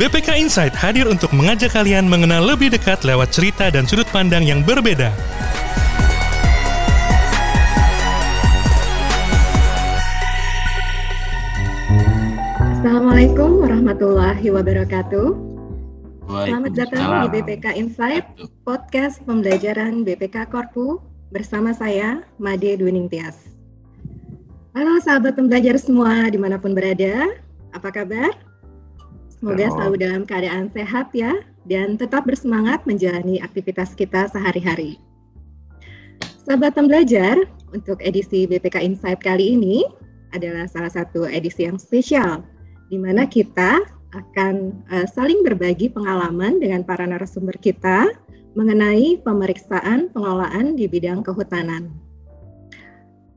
BPK Insight hadir untuk mengajak kalian mengenal lebih dekat lewat cerita dan sudut pandang yang berbeda. Assalamualaikum warahmatullahi wabarakatuh. Selamat datang di BPK Insight, podcast pembelajaran BPK Korpu bersama saya, Made Dwining Tias. Halo sahabat pembelajar semua di mana pun berada, apa kabar? Semoga selalu dalam keadaan sehat ya dan tetap bersemangat menjalani aktivitas kita sehari-hari. Sahabat pembelajar, untuk edisi BPK Insight kali ini adalah salah satu edisi yang spesial di mana kita akan uh, saling berbagi pengalaman dengan para narasumber kita mengenai pemeriksaan pengelolaan di bidang kehutanan.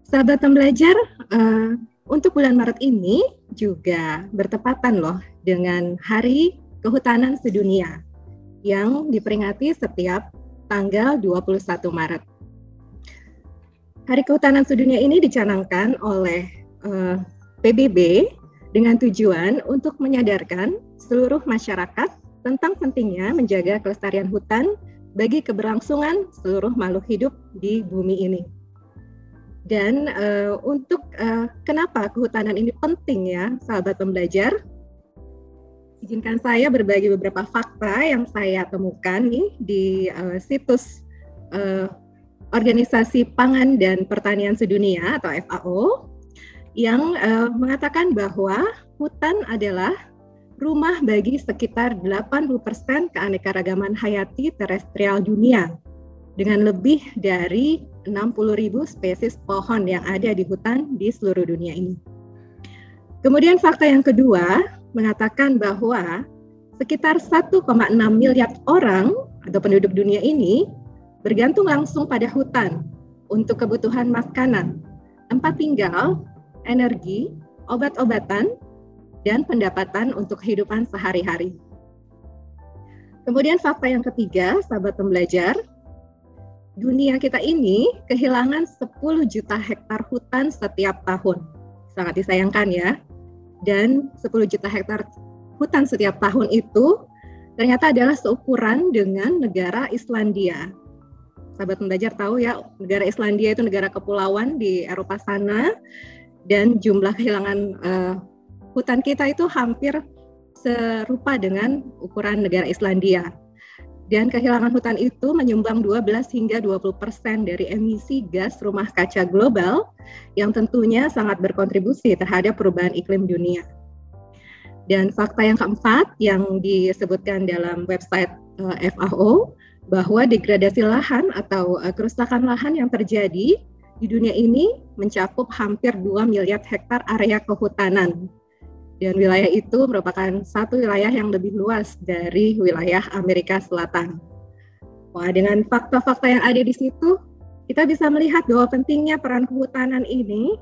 Sahabat pembelajar, uh, untuk bulan Maret ini juga bertepatan loh dengan Hari Kehutanan Sedunia yang diperingati setiap tanggal 21 Maret. Hari Kehutanan Sedunia ini dicanangkan oleh uh, eh, PBB dengan tujuan untuk menyadarkan seluruh masyarakat tentang pentingnya menjaga kelestarian hutan bagi keberlangsungan seluruh makhluk hidup di bumi ini. Dan uh, untuk uh, kenapa kehutanan ini penting ya, sahabat pembelajar? Izinkan saya berbagi beberapa fakta yang saya temukan nih di uh, situs uh, Organisasi Pangan dan Pertanian Sedunia atau FAO yang uh, mengatakan bahwa hutan adalah rumah bagi sekitar 80% keanekaragaman hayati terestrial dunia dengan lebih dari 60.000 spesies pohon yang ada di hutan di seluruh dunia ini. Kemudian fakta yang kedua mengatakan bahwa sekitar 1,6 miliar orang atau penduduk dunia ini bergantung langsung pada hutan untuk kebutuhan makanan, tempat tinggal, energi, obat-obatan, dan pendapatan untuk kehidupan sehari-hari. Kemudian fakta yang ketiga, sahabat pembelajar, dunia kita ini kehilangan 10 juta hektar hutan setiap tahun. Sangat disayangkan ya. Dan 10 juta hektar hutan setiap tahun itu ternyata adalah seukuran dengan negara Islandia. Sahabat pembelajar tahu ya, negara Islandia itu negara kepulauan di Eropa sana dan jumlah kehilangan uh, hutan kita itu hampir serupa dengan ukuran negara Islandia dan kehilangan hutan itu menyumbang 12 hingga 20 persen dari emisi gas rumah kaca global yang tentunya sangat berkontribusi terhadap perubahan iklim dunia. Dan fakta yang keempat yang disebutkan dalam website eh, FAO bahwa degradasi lahan atau uh, kerusakan lahan yang terjadi di dunia ini mencakup hampir 2 miliar hektar area kehutanan dan wilayah itu merupakan satu wilayah yang lebih luas dari wilayah Amerika Selatan. Wah, dengan fakta-fakta yang ada di situ, kita bisa melihat bahwa pentingnya peran kehutanan ini,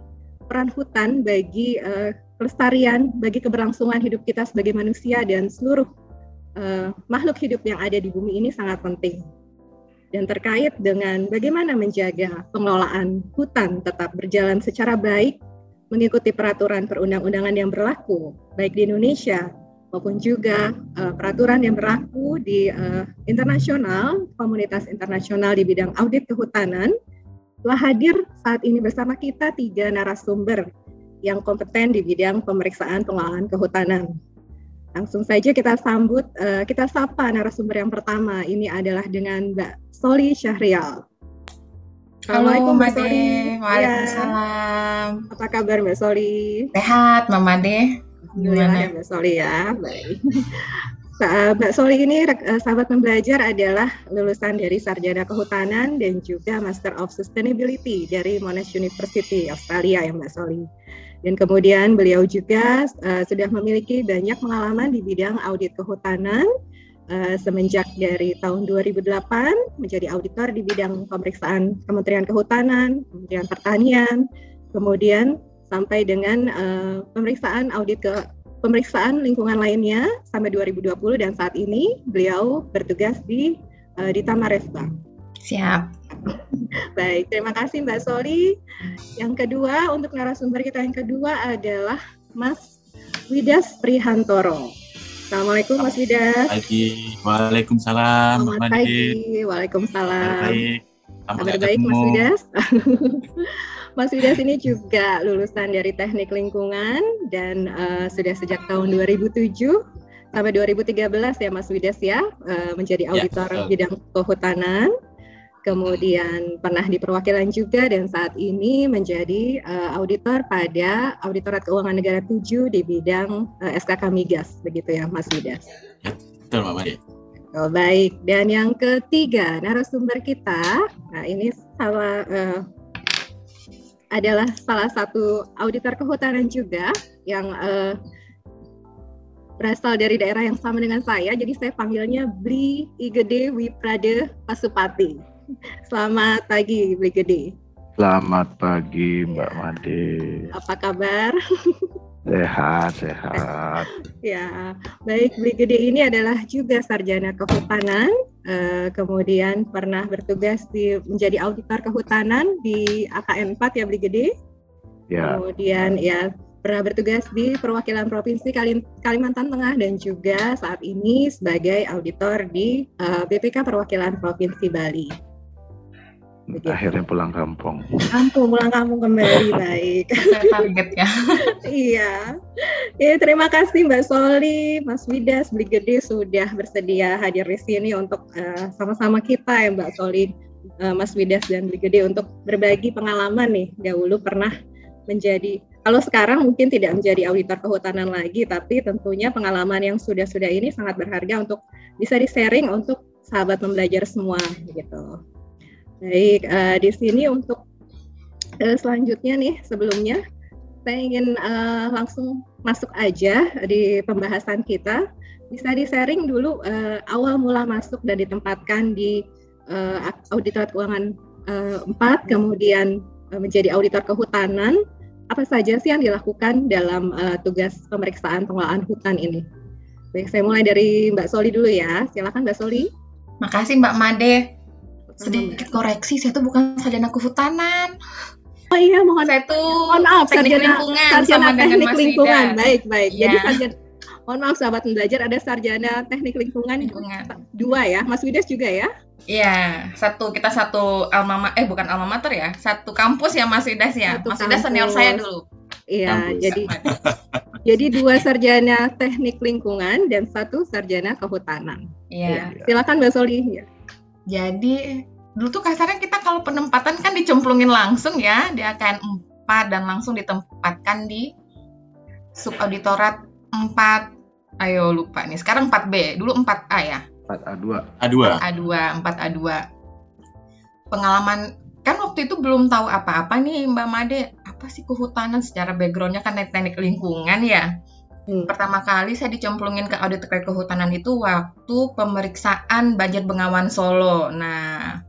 peran hutan bagi uh, kelestarian, bagi keberlangsungan hidup kita sebagai manusia dan seluruh uh, makhluk hidup yang ada di bumi ini sangat penting. Dan terkait dengan bagaimana menjaga pengelolaan hutan tetap berjalan secara baik mengikuti peraturan perundang-undangan yang berlaku baik di Indonesia maupun juga uh, peraturan yang berlaku di uh, internasional, komunitas internasional di bidang audit kehutanan, telah hadir saat ini bersama kita tiga narasumber yang kompeten di bidang pemeriksaan pengelolaan kehutanan. Langsung saja kita sambut, uh, kita sapa narasumber yang pertama. Ini adalah dengan Mbak Soli Syahrial. Assalamualaikum Mbak Soli. Waalaikumsalam. Ya. Apa kabar Mbak Soli? Sehat, Mama Deh. Gimana ya Mbak Soli ya? Baik. Mbak Soli ini eh, sahabat pembelajar adalah lulusan dari Sarjana Kehutanan dan juga Master of Sustainability dari Monash University Australia ya Mbak Soli. Dan kemudian beliau juga uh, sudah memiliki banyak pengalaman di bidang audit kehutanan uh, semenjak dari tahun 2008 menjadi auditor di bidang pemeriksaan Kementerian Kehutanan, Kementerian Pertanian, kemudian sampai dengan uh, pemeriksaan audit ke pemeriksaan lingkungan lainnya sampai 2020 dan saat ini beliau bertugas di uh, di Tamaresba. Siap. Baik, terima kasih Mbak Soli. Yang kedua untuk narasumber kita yang kedua adalah Mas Widas Prihantoro. Assalamualaikum Mas Widas. Pagi. Waalaikumsalam. Selamat pagi. Waalaikumsalam. Baik. Kabar baik Mas Widas. Mas Widas ini juga lulusan dari Teknik Lingkungan dan uh, sudah sejak tahun 2007 sampai 2013 ya Mas Widas ya uh, menjadi ya, auditor ya, bidang kehutanan kemudian pernah di perwakilan juga dan saat ini menjadi uh, auditor pada Auditorat Keuangan Negara 7 di bidang uh, eh, SKK Migas begitu ya Mas Widas. Ya, betul Mbak Maria. Oh, baik, dan yang ketiga narasumber kita, nah ini salah uh, adalah salah satu auditor kehutanan juga yang uh, berasal dari daerah yang sama dengan saya, jadi saya panggilnya Bli Igede Wiprade Pasupati. Selamat pagi, Brigade. Selamat pagi, Mbak ya. Made. Apa kabar? Sehat, sehat. ya, baik. Brigade ini adalah juga sarjana kehutanan, uh, kemudian pernah bertugas di menjadi auditor kehutanan di AKN 4 ya, Brigade. Ya. Kemudian ya pernah bertugas di perwakilan provinsi Kalimantan Tengah dan juga saat ini sebagai auditor di uh, eh, BPK perwakilan provinsi Bali. Begitu. Akhirnya pulang kampung. Kampung, pulang kampung kembali baik. Target ya. iya. Ya, terima kasih Mbak Soli, Mas Widas, Beli Gede sudah bersedia hadir di sini untuk uh, sama-sama kita ya Mbak Soli, uh, Mas Widas dan Beli Gede untuk berbagi pengalaman nih. Dahulu pernah menjadi kalau sekarang mungkin tidak menjadi auditor kehutanan lagi, tapi tentunya pengalaman yang sudah-sudah ini sangat berharga untuk bisa di-sharing untuk sahabat membelajar semua gitu. Baik, uh, di sini untuk uh, selanjutnya nih sebelumnya saya ingin uh, langsung masuk aja di pembahasan kita. Bisa di-sharing dulu uh, awal mula masuk dan ditempatkan di uh, auditor keuangan uh, 4, kemudian uh, menjadi auditor kehutanan. Apa saja sih yang dilakukan dalam uh, tugas pemeriksaan pengelolaan hutan ini? Baik, saya mulai dari Mbak Soli dulu ya. Silakan Mbak Soli. Makasih Mbak Made sedikit koreksi saya tuh bukan sarjana kehutanan Oh iya, mohon saya tuh mohon maaf sarjana lingkungan sarjana sama teknik lingkungan. Baik, baik. Ya. Jadi sarjana mohon maaf sahabat belajar ada sarjana teknik lingkungan, lingkungan. dua ya. Mas Widas juga ya? Iya, satu kita satu alma eh bukan alma mater ya, satu kampus ya Mas Widas ya. Satu Mas Widas senior saya dulu. Iya, jadi jadi dua sarjana teknik lingkungan dan satu sarjana kehutanan. Iya. Ya, silakan Mbak Soli. Ya. Jadi dulu tuh kasarnya kita kalau penempatan kan dicemplungin langsung ya di AKN 4 dan langsung ditempatkan di subauditorat 4 ayo lupa nih. Sekarang 4B dulu 4A ya? 4A2 A2 A2 4A2 pengalaman kan waktu itu belum tahu apa-apa nih Mbak Made. Apa sih kehutanan secara backgroundnya? Kan teknik lingkungan ya. Hmm. Pertama kali saya dicemplungin ke audit terkait kehutanan itu waktu pemeriksaan budget Bengawan Solo. Nah,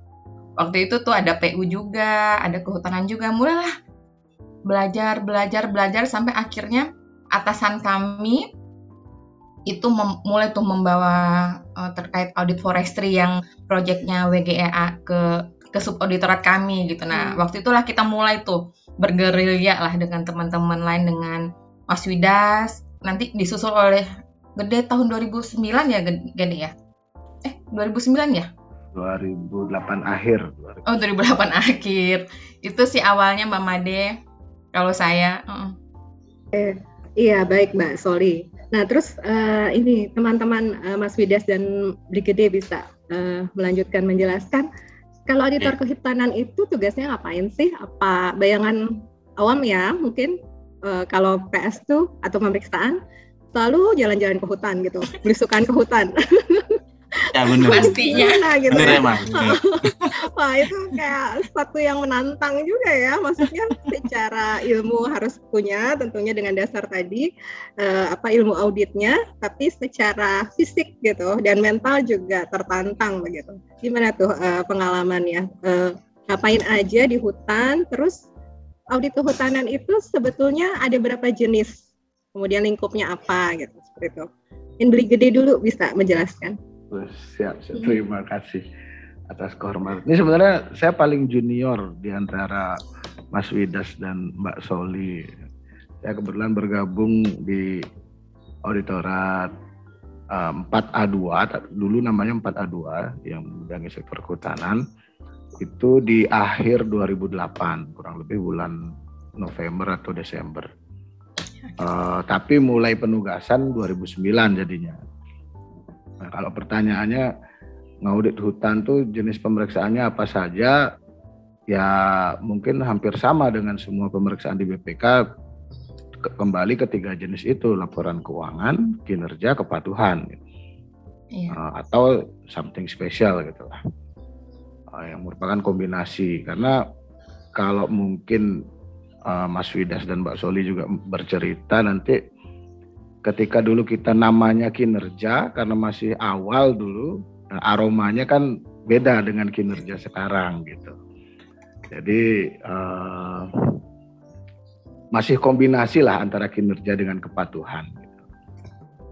waktu itu tuh ada PU juga, ada kehutanan juga. Mulailah belajar, belajar, belajar sampai akhirnya atasan kami itu mulai tuh membawa uh, terkait audit forestry yang proyeknya WGEA ke ke subauditorat kami gitu. Nah, hmm. waktu itulah kita mulai tuh bergerilya lah dengan teman-teman lain dengan Mas Widas, nanti disusul oleh Gede tahun 2009 ya Gede ya? Eh 2009 ya? 2008 akhir. 2008. Oh 2008 akhir. Itu sih awalnya Mbak Made. Kalau saya. Uh. Eh, iya baik Mbak Soli. Nah terus uh, ini teman-teman uh, Mas Widas dan Brigade bisa uh, melanjutkan menjelaskan kalau auditor kehutanan itu tugasnya ngapain sih? Apa bayangan awam ya mungkin uh, kalau PS tuh atau pemeriksaan selalu jalan-jalan ke hutan gitu, belusukan ke hutan. Ya benar. Pastinya. Nah, gitu bener ya. emang. Wah itu kayak satu yang menantang juga ya. Maksudnya secara ilmu harus punya, tentunya dengan dasar tadi uh, apa ilmu auditnya, tapi secara fisik gitu dan mental juga tertantang begitu. Gimana tuh uh, pengalamannya? Uh, ngapain aja di hutan, terus audit kehutanan itu sebetulnya ada berapa jenis, kemudian lingkupnya apa gitu seperti itu. Yang beli gede dulu bisa menjelaskan. Siap, siap. terima kasih atas kehormatan. Ini sebenarnya saya paling junior di antara Mas Widas dan Mbak Soli. Saya kebetulan bergabung di auditorat 4A2 dulu namanya 4A2 yang membidangi sektor kehutanan itu di akhir 2008 kurang lebih bulan November atau Desember. Uh, tapi mulai penugasan 2009 jadinya. Kalau pertanyaannya ngaudit hutan tuh jenis pemeriksaannya apa saja? Ya mungkin hampir sama dengan semua pemeriksaan di BPK kembali ketiga jenis itu laporan keuangan, kinerja, kepatuhan, iya. uh, atau something special gitu lah, uh, yang merupakan kombinasi karena kalau mungkin uh, Mas Widas dan Mbak Soli juga bercerita nanti ketika dulu kita namanya kinerja karena masih awal dulu nah aromanya kan beda dengan kinerja sekarang gitu. Jadi uh, masih kombinasi lah antara kinerja dengan kepatuhan. Gitu.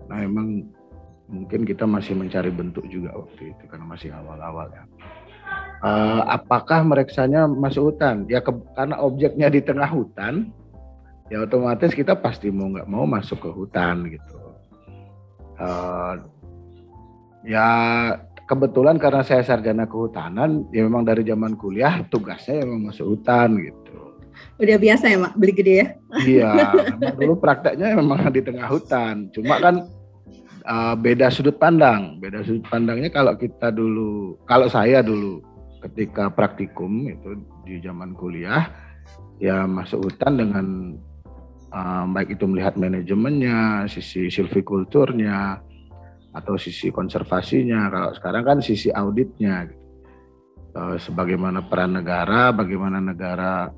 Nah memang mungkin kita masih mencari bentuk juga waktu itu karena masih awal-awal ya uh, apakah mereksanya masuk hutan? Ya ke, karena objeknya di tengah hutan, ya otomatis kita pasti mau nggak mau masuk ke hutan gitu. Uh, ya kebetulan karena saya sarjana kehutanan, ya memang dari zaman kuliah tugasnya memang masuk hutan gitu. Udah biasa ya mak beli gede ya? Iya, dulu prakteknya memang di tengah hutan. Cuma kan uh, beda sudut pandang. Beda sudut pandangnya kalau kita dulu, kalau saya dulu ketika praktikum itu di zaman kuliah ya masuk hutan dengan uh, baik itu melihat manajemennya, sisi silvikulturnya atau sisi konservasinya. Kalau sekarang kan sisi auditnya. Uh, sebagaimana peran negara, bagaimana negara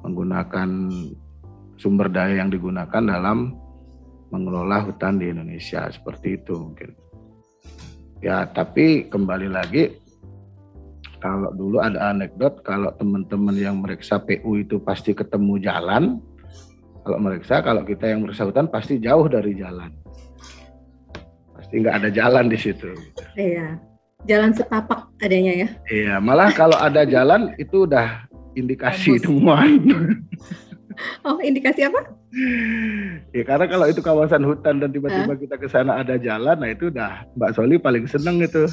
menggunakan sumber daya yang digunakan dalam mengelola hutan di Indonesia seperti itu mungkin. Ya, tapi kembali lagi kalau dulu ada anekdot kalau teman-teman yang meriksa PU itu pasti ketemu jalan. Kalau meriksa, kalau kita yang meriksa hutan pasti jauh dari jalan. Pasti nggak ada jalan di situ. Iya, jalan setapak adanya ya. Iya, malah kalau ada jalan itu udah indikasi temuan. Oh, indikasi apa? Ya karena kalau itu kawasan hutan dan tiba-tiba kita ke sana ada jalan, nah itu udah Mbak Soli paling seneng itu.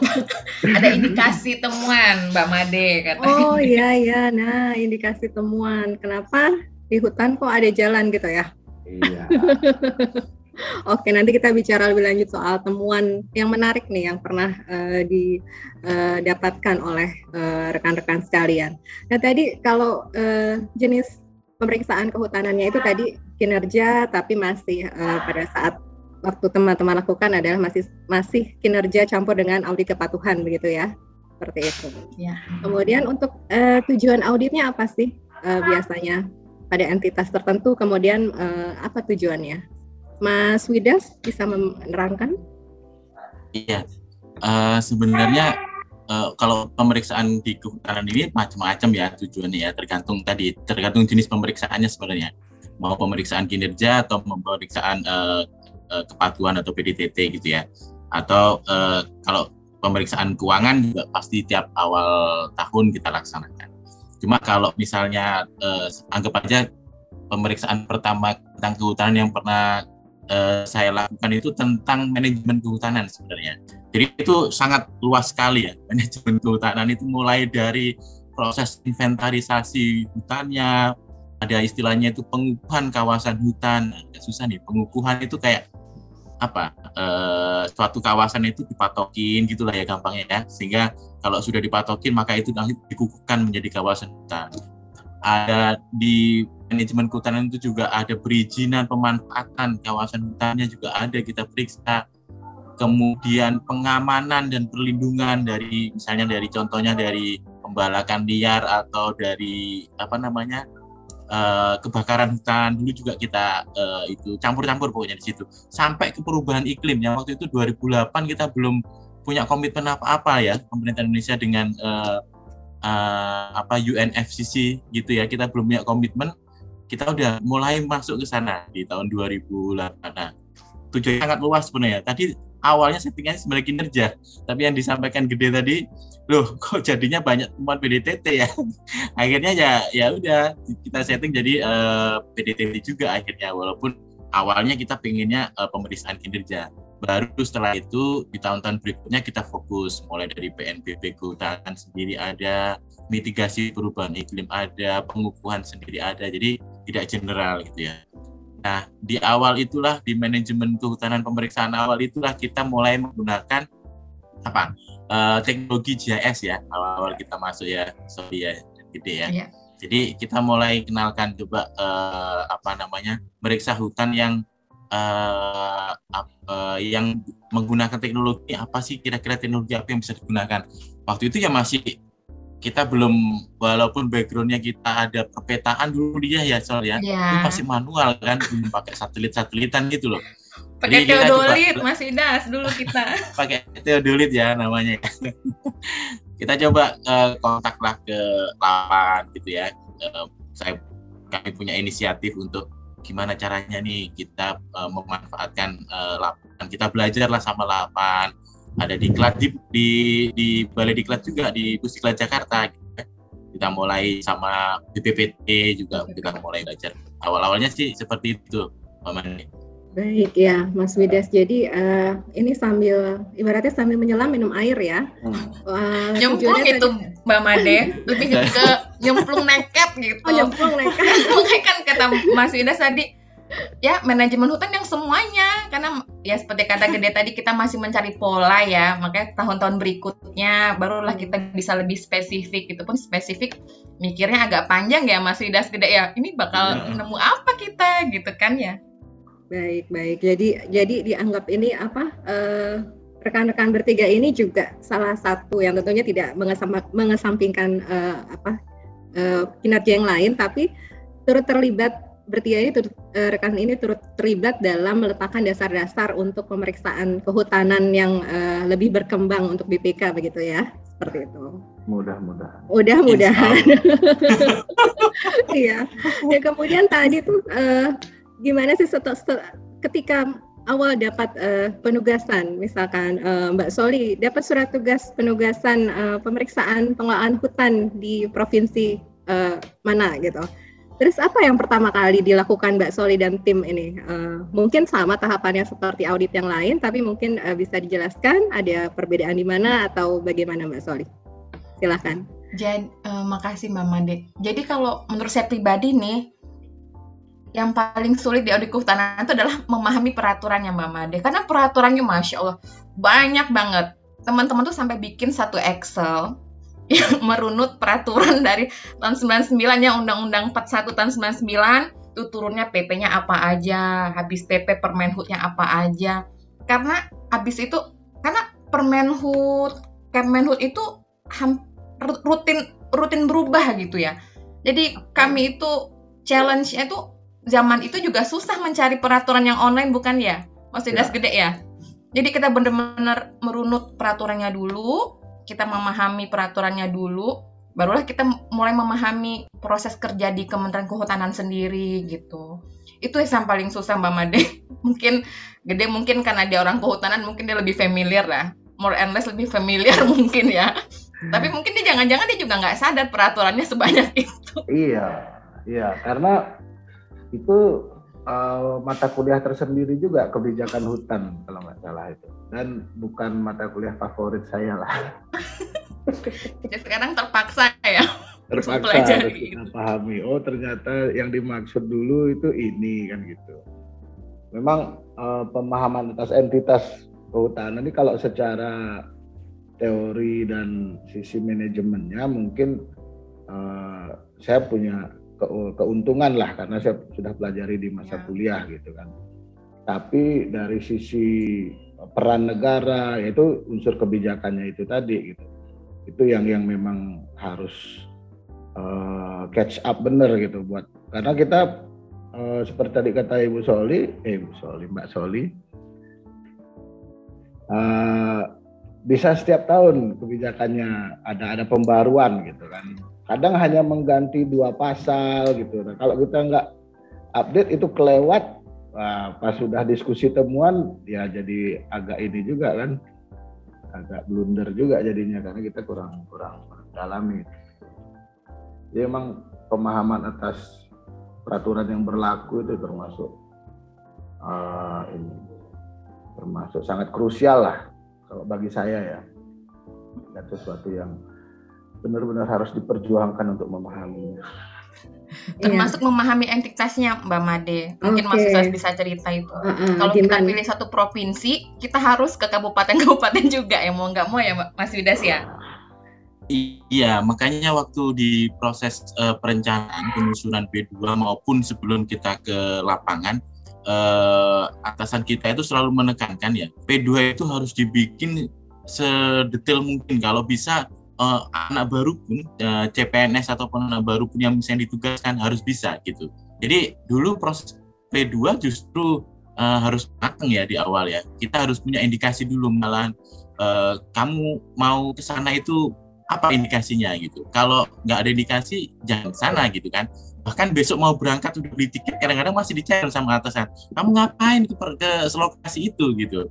ada indikasi temuan Mbak Made katanya. Oh iya iya, nah indikasi temuan. Kenapa di hutan kok ada jalan gitu ya? Iya. Oke, nanti kita bicara lebih lanjut soal temuan yang menarik nih yang pernah uh, didapatkan uh, oleh uh, rekan-rekan sekalian. Nah, tadi kalau uh, jenis pemeriksaan kehutanannya itu tadi kinerja tapi masih uh, pada saat waktu teman-teman lakukan adalah masih masih kinerja campur dengan audit kepatuhan begitu ya seperti itu. Ya. Kemudian untuk uh, tujuan auditnya apa sih uh, biasanya pada entitas tertentu kemudian uh, apa tujuannya? Mas Widas bisa menerangkan? Iya, uh, sebenarnya uh, kalau pemeriksaan di kehutanan ini macam-macam ya tujuannya ya. Tergantung tadi tergantung jenis pemeriksaannya sebenarnya. Mau pemeriksaan kinerja atau pemeriksaan uh, uh, kepatuhan atau PDTT gitu ya. Atau uh, kalau pemeriksaan keuangan juga pasti tiap awal tahun kita laksanakan cuma kalau misalnya uh, anggap aja pemeriksaan pertama tentang kehutanan yang pernah uh, saya lakukan itu tentang manajemen kehutanan sebenarnya jadi itu sangat luas sekali ya manajemen kehutanan itu mulai dari proses inventarisasi hutannya, ada istilahnya itu pengukuhan kawasan hutan. Susah nih, pengukuhan itu kayak apa? E, suatu kawasan itu dipatokin gitulah ya gampangnya ya. Sehingga kalau sudah dipatokin maka itu nanti dikukuhkan menjadi kawasan hutan. Ada di manajemen kehutanan itu juga ada perizinan pemanfaatan kawasan hutannya juga ada kita periksa kemudian pengamanan dan perlindungan dari misalnya dari contohnya dari pembalakan liar atau dari apa namanya uh, kebakaran hutan dulu juga kita uh, itu campur-campur pokoknya di situ. Sampai ke perubahan iklim yang waktu itu 2008 kita belum punya komitmen apa-apa ya pemerintah Indonesia dengan uh, uh, apa UNFCCC gitu ya. Kita belum punya komitmen kita udah mulai masuk ke sana di tahun 2008 nah tujuannya sangat luas sebenarnya. Tadi awalnya settingannya sebenarnya kinerja tapi yang disampaikan gede tadi loh kok jadinya banyak temuan PDTT ya? Akhirnya ya ya udah kita setting jadi uh, eh, PDTT juga akhirnya walaupun awalnya kita pengennya uh, pemeriksaan kinerja. Baru setelah itu di tahun-tahun berikutnya kita fokus mulai dari PNBP kehutanan sendiri ada mitigasi perubahan iklim ada pengukuhan sendiri ada jadi tidak general gitu ya nah di awal itulah di manajemen kehutanan pemeriksaan awal itulah kita mulai menggunakan apa? Uh, teknologi GIS ya awal-awal kita masuk ya sorry ya gede ya. Yeah. jadi kita mulai kenalkan coba uh, apa namanya meriksa hutan yang uh, uh, yang menggunakan teknologi apa sih kira-kira teknologi apa yang bisa digunakan. Waktu itu ya masih kita belum walaupun backgroundnya kita ada perpetaan dulu dia ya soal ya. Itu masih manual kan belum pakai satelit satelitan gitu loh. Pakai teodolit masih das dulu kita. Pakai teodolit ya namanya. Kita coba uh, kontaklah ke lapan gitu ya. Uh, saya kami punya inisiatif untuk gimana caranya nih kita uh, memanfaatkan uh, lapangan kita belajarlah sama lapan ada di Klat di, di di Balai Diklat juga di Pusdiklat Jakarta kita mulai sama BPPT juga kita mulai belajar awal-awalnya sih seperti itu Pak Baik ya, Mas Widas. Jadi uh, ini sambil ibaratnya sambil menyelam minum air ya. Hmm. Uh, nyemplung itu tadi... Mbak Made, lebih ke nyemplung nekat gitu. Oh, nyemplung nekat. Makanya kan kata Mas Widas tadi, ya manajemen hutan yang semuanya. Karena ya seperti kata gede tadi kita masih mencari pola ya. Makanya tahun-tahun berikutnya barulah kita bisa lebih spesifik itu pun. Spesifik mikirnya agak panjang ya Mas Widas gede ya. Ini bakal ya. nemu apa kita gitu kan ya? Baik, baik. Jadi jadi dianggap ini apa uh, rekan-rekan bertiga ini juga salah satu yang tentunya tidak mengesampingkan uh, apa uh, kinerja yang lain. Tapi turut terlibat bertiga ini turut, uh, rekan ini turut terlibat dalam meletakkan dasar-dasar untuk pemeriksaan kehutanan yang uh, lebih berkembang untuk BPK begitu ya. Seperti itu. Mudah-mudahan. Mudah-mudahan. Iya. ya kemudian tadi tuh uh, gimana sih ketika awal dapat uh, penugasan, misalkan uh, Mbak Soli dapat surat tugas penugasan uh, pemeriksaan pengelolaan hutan di provinsi uh, mana gitu. Terus apa yang pertama kali dilakukan Mbak Soli dan tim ini? Uh, mungkin sama tahapannya seperti audit yang lain, tapi mungkin uh, bisa dijelaskan ada perbedaan di mana atau bagaimana Mbak Soli? Silahkan. Jadi, uh, makasih Mbak Made. Jadi kalau menurut saya pribadi nih, yang paling sulit di audit kehutanan itu adalah memahami peraturannya Mbak Made. Karena peraturannya Masya Allah banyak banget. Teman-teman tuh sampai bikin satu Excel yang merunut peraturan dari tahun 99 yang Undang-Undang 41 tahun 99 itu turunnya PP-nya apa aja, habis PP Permenhutnya apa aja. Karena habis itu karena Permenhut, Kemenhut itu rutin rutin berubah gitu ya. Jadi kami itu challenge-nya itu zaman itu juga susah mencari peraturan yang online bukan ya? Masih ya. gede ya. Jadi kita benar-benar merunut peraturannya dulu, kita memahami peraturannya dulu, barulah kita mulai memahami proses kerja di Kementerian Kehutanan sendiri gitu. Itu yang paling susah Mbak Made. mungkin gede mungkin karena dia orang kehutanan mungkin dia lebih familiar lah. More and less lebih familiar mungkin ya. Tapi mungkin dia jangan-jangan dia juga nggak sadar peraturannya sebanyak itu. Iya, iya karena itu uh, mata kuliah tersendiri juga kebijakan hutan kalau nggak salah itu dan bukan mata kuliah favorit saya lah. ya, sekarang terpaksa ya. Terpaksa harus kita pahami. Oh ternyata yang dimaksud dulu itu ini kan gitu. Memang uh, pemahaman atas entitas kehutanan ini kalau secara teori dan sisi manajemennya mungkin uh, saya punya ke, keuntungan lah karena saya sudah pelajari di masa ya. kuliah gitu kan. Tapi dari sisi peran negara yaitu unsur kebijakannya itu tadi gitu. Itu yang yang memang harus uh, catch up bener gitu buat karena kita uh, seperti tadi kata Ibu Soli, eh Ibu Soli, Mbak Soli, uh, bisa setiap tahun kebijakannya ada ada pembaruan gitu kan kadang hanya mengganti dua pasal gitu. Nah, kalau kita nggak update itu kelewat, nah, pas sudah diskusi temuan ya jadi agak ini juga kan, agak blunder juga jadinya karena kita kurang kurang dalami. Jadi memang pemahaman atas peraturan yang berlaku itu termasuk uh, ini termasuk sangat krusial lah kalau bagi saya ya dan sesuatu yang benar-benar harus diperjuangkan untuk memahaminya. Termasuk iya. memahami entitasnya Mbak Made. Mungkin okay. Mas bisa cerita itu. Uh, uh, Kalau kita pilih satu provinsi, kita harus ke kabupaten-kabupaten juga ya mau nggak mau ya Mas Widas ya. Iya, makanya waktu di proses uh, perencanaan penyusunan B2 maupun sebelum kita ke lapangan, uh, atasan kita itu selalu menekankan ya, P2 itu harus dibikin sedetail mungkin. Kalau bisa uh, anak baru pun uh, CPNS ataupun anak baru pun yang misalnya ditugaskan harus bisa gitu. Jadi dulu proses P2 justru uh, harus matang ya di awal ya. Kita harus punya indikasi dulu malah uh, kamu mau ke sana itu apa indikasinya gitu. Kalau nggak ada indikasi jangan sana gitu kan. Bahkan besok mau berangkat udah beli tiket kadang-kadang masih dicari sama atasan. Kamu ngapain ke, ke lokasi itu gitu.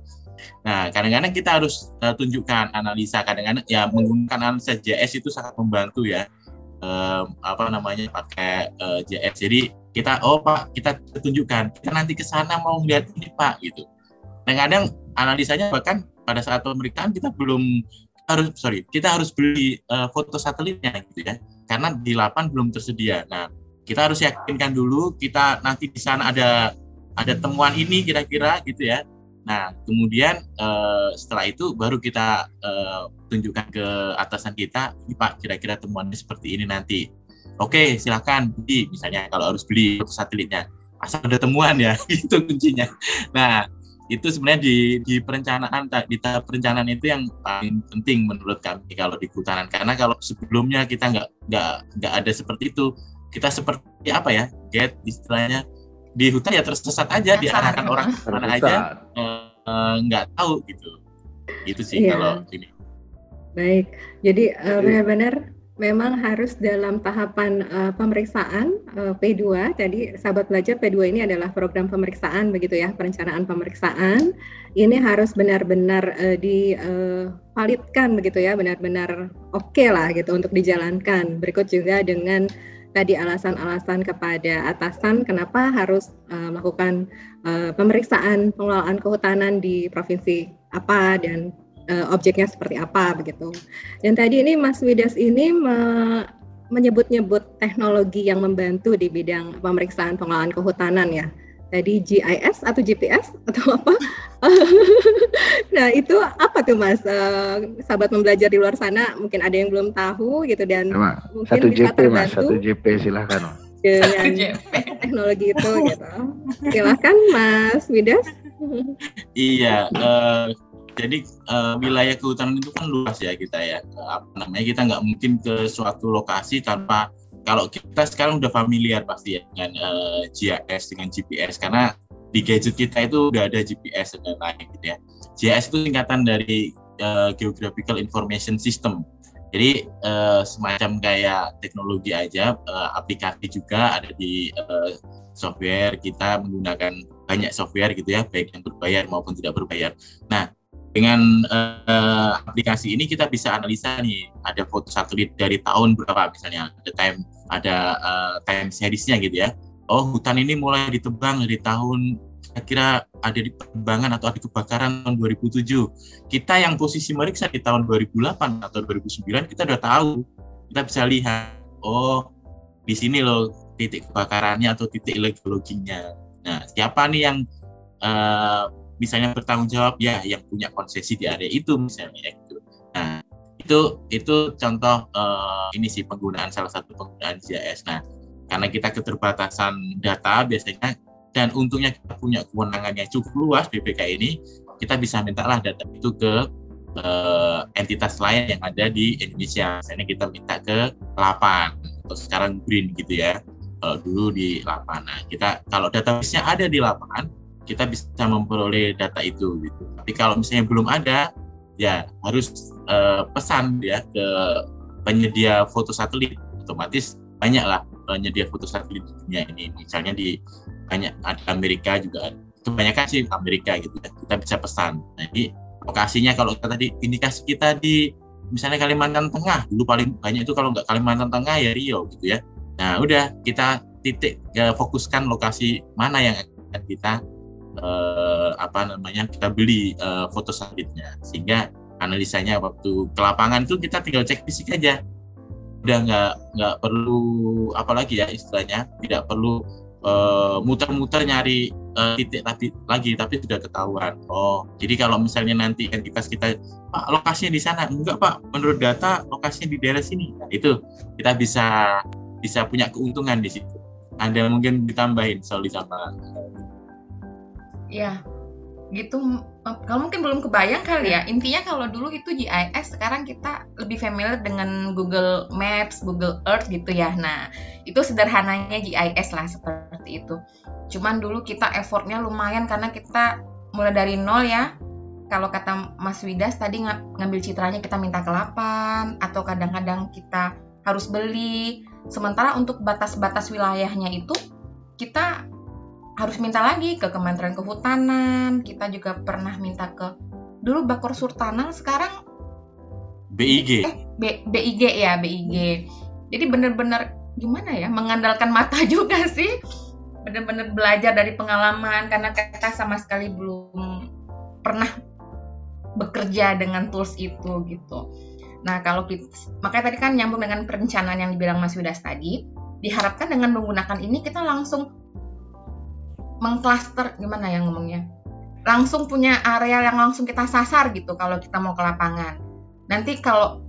Nah, kadang-kadang kita harus uh, tunjukkan analisa, kadang-kadang ya menggunakan analisa JS itu sangat membantu ya. Um, apa namanya pakai uh, eh, JS. Jadi kita oh Pak, kita tunjukkan kita nanti ke sana mau lihat ini Pak gitu. Kadang-kadang analisanya bahkan pada saat pemeriksaan kita belum harus sorry kita harus beli uh, foto satelitnya gitu ya karena di lapan belum tersedia. Nah kita harus yakinkan dulu kita nanti di sana ada ada temuan ini kira-kira gitu ya Nah, kemudian uh, setelah itu baru kita uh, tunjukkan ke atasan kita, ini Pak, kira-kira temuannya seperti ini nanti. Oke, silakan beli, misalnya kalau harus beli untuk satelitnya. Asal ada temuan ya, itu kuncinya. Nah, itu sebenarnya di, di perencanaan, di tahap perencanaan itu yang paling penting menurut kami kalau di kehutanan. Karena kalau sebelumnya kita nggak nggak nggak ada seperti itu, kita seperti apa ya, get istilahnya di hutan ya tersesat aja diarahkan orang mana aja. Eh, nggak uh, tahu gitu. Itu sih iya. kalau ini. Baik. Jadi uh, benar-benar memang harus dalam tahapan uh, pemeriksaan uh, P2 tadi sahabat belajar P2 ini adalah program pemeriksaan begitu ya perencanaan pemeriksaan. Ini harus benar-benar uh, divalidkan uh, begitu ya benar-benar oke okay lah gitu untuk dijalankan. Berikut juga dengan tadi alasan-alasan kepada atasan kenapa harus uh, melakukan uh, pemeriksaan pengelolaan kehutanan di provinsi apa dan uh, objeknya seperti apa begitu. Dan tadi ini Mas Widas ini me menyebut-nyebut teknologi yang membantu di bidang pemeriksaan pengelolaan kehutanan ya tadi GIS atau GPS atau apa? nah itu apa tuh mas? Uh, sahabat membelajar di luar sana mungkin ada yang belum tahu gitu dan Sama. mungkin satu bisa JP mas, satu JP silahkan. Dengan teknologi itu gitu. Silahkan Mas Widas. iya, uh, jadi uh, wilayah kehutanan itu kan luas ya kita ya. Apa namanya kita nggak mungkin ke suatu lokasi tanpa kalau kita sekarang udah familiar pasti ya dengan uh, eh, GIS dengan GPS karena di gadget kita itu udah ada GPS dan lain gitu ya. GIS itu singkatan dari uh, Geographical Information System. Jadi uh, semacam kayak teknologi aja, uh, aplikasi juga ada di uh, software kita menggunakan banyak software gitu ya, baik yang berbayar maupun tidak berbayar. Nah, dengan uh, aplikasi ini kita bisa analisa nih ada foto satelit dari tahun berapa misalnya ada time ada uh, time seriesnya gitu ya. Oh hutan ini mulai ditebang dari tahun kira ada di penerbangan atau ada kebakaran tahun 2007 kita yang posisi meriksa di tahun 2008 atau 2009 kita udah tahu. Kita bisa lihat oh di sini loh titik kebakarannya atau titik geologinya nah siapa nih yang uh, misalnya bertanggung jawab ya yang punya konsesi di area itu misalnya gitu. Nah itu itu contoh uh, ini sih penggunaan salah satu penggunaan GIS. Nah karena kita keterbatasan data biasanya dan untungnya kita punya kewenangan yang cukup luas BPK ini kita bisa mintalah data itu ke uh, entitas lain yang ada di Indonesia. Misalnya kita minta ke Lapan atau sekarang Green gitu ya. Kalau dulu di Lapan. Nah, kita kalau database-nya ada di Lapan, kita bisa memperoleh data itu gitu. Tapi kalau misalnya belum ada, ya harus uh, pesan ya ke penyedia foto satelit. Otomatis banyak lah penyedia foto satelit di dunia ini. Misalnya di banyak ada Amerika juga. Kebanyakan sih Amerika gitu ya. Kita bisa pesan. Nah, jadi lokasinya kalau kita tadi indikasi kita di misalnya Kalimantan Tengah dulu paling banyak itu kalau nggak Kalimantan Tengah ya Rio gitu ya. Nah udah kita titik ya, fokuskan lokasi mana yang kita uh, apa namanya kita beli uh, foto satelitnya sehingga analisanya waktu ke lapangan itu kita tinggal cek fisik aja. Udah nggak nggak perlu apalagi ya istilahnya tidak perlu muter muter-muter nyari uh, titik tadi lagi tapi sudah ketahuan. Oh jadi kalau misalnya nanti entitas kita pak lokasinya di sana. Enggak pak. Menurut data lokasinya di daerah sini. Nah, itu kita bisa bisa punya keuntungan di situ. Ada mungkin ditambahin soal ditambah ya gitu kalau mungkin belum kebayang kali ya. Intinya kalau dulu itu GIS sekarang kita lebih familiar dengan Google Maps Google Earth gitu ya. Nah itu sederhananya GIS lah seperti itu. Cuman dulu kita effortnya lumayan karena kita mulai dari nol ya. Kalau kata Mas Widas tadi ng ngambil citranya kita minta ke lapan atau kadang-kadang kita harus beli. Sementara untuk batas-batas wilayahnya itu kita harus minta lagi ke Kementerian Kehutanan. Kita juga pernah minta ke dulu Bakor Surtanang, sekarang BIG. Eh, B, BIG ya, BIG. Jadi benar-benar gimana ya, mengandalkan mata juga sih. Benar-benar belajar dari pengalaman karena kita sama sekali belum pernah bekerja dengan tools itu gitu. Nah, kalau kita, makanya tadi kan nyambung dengan perencanaan yang dibilang Mas Widas tadi, diharapkan dengan menggunakan ini kita langsung mengklaster gimana ya ngomongnya? Langsung punya area yang langsung kita sasar gitu kalau kita mau ke lapangan. Nanti kalau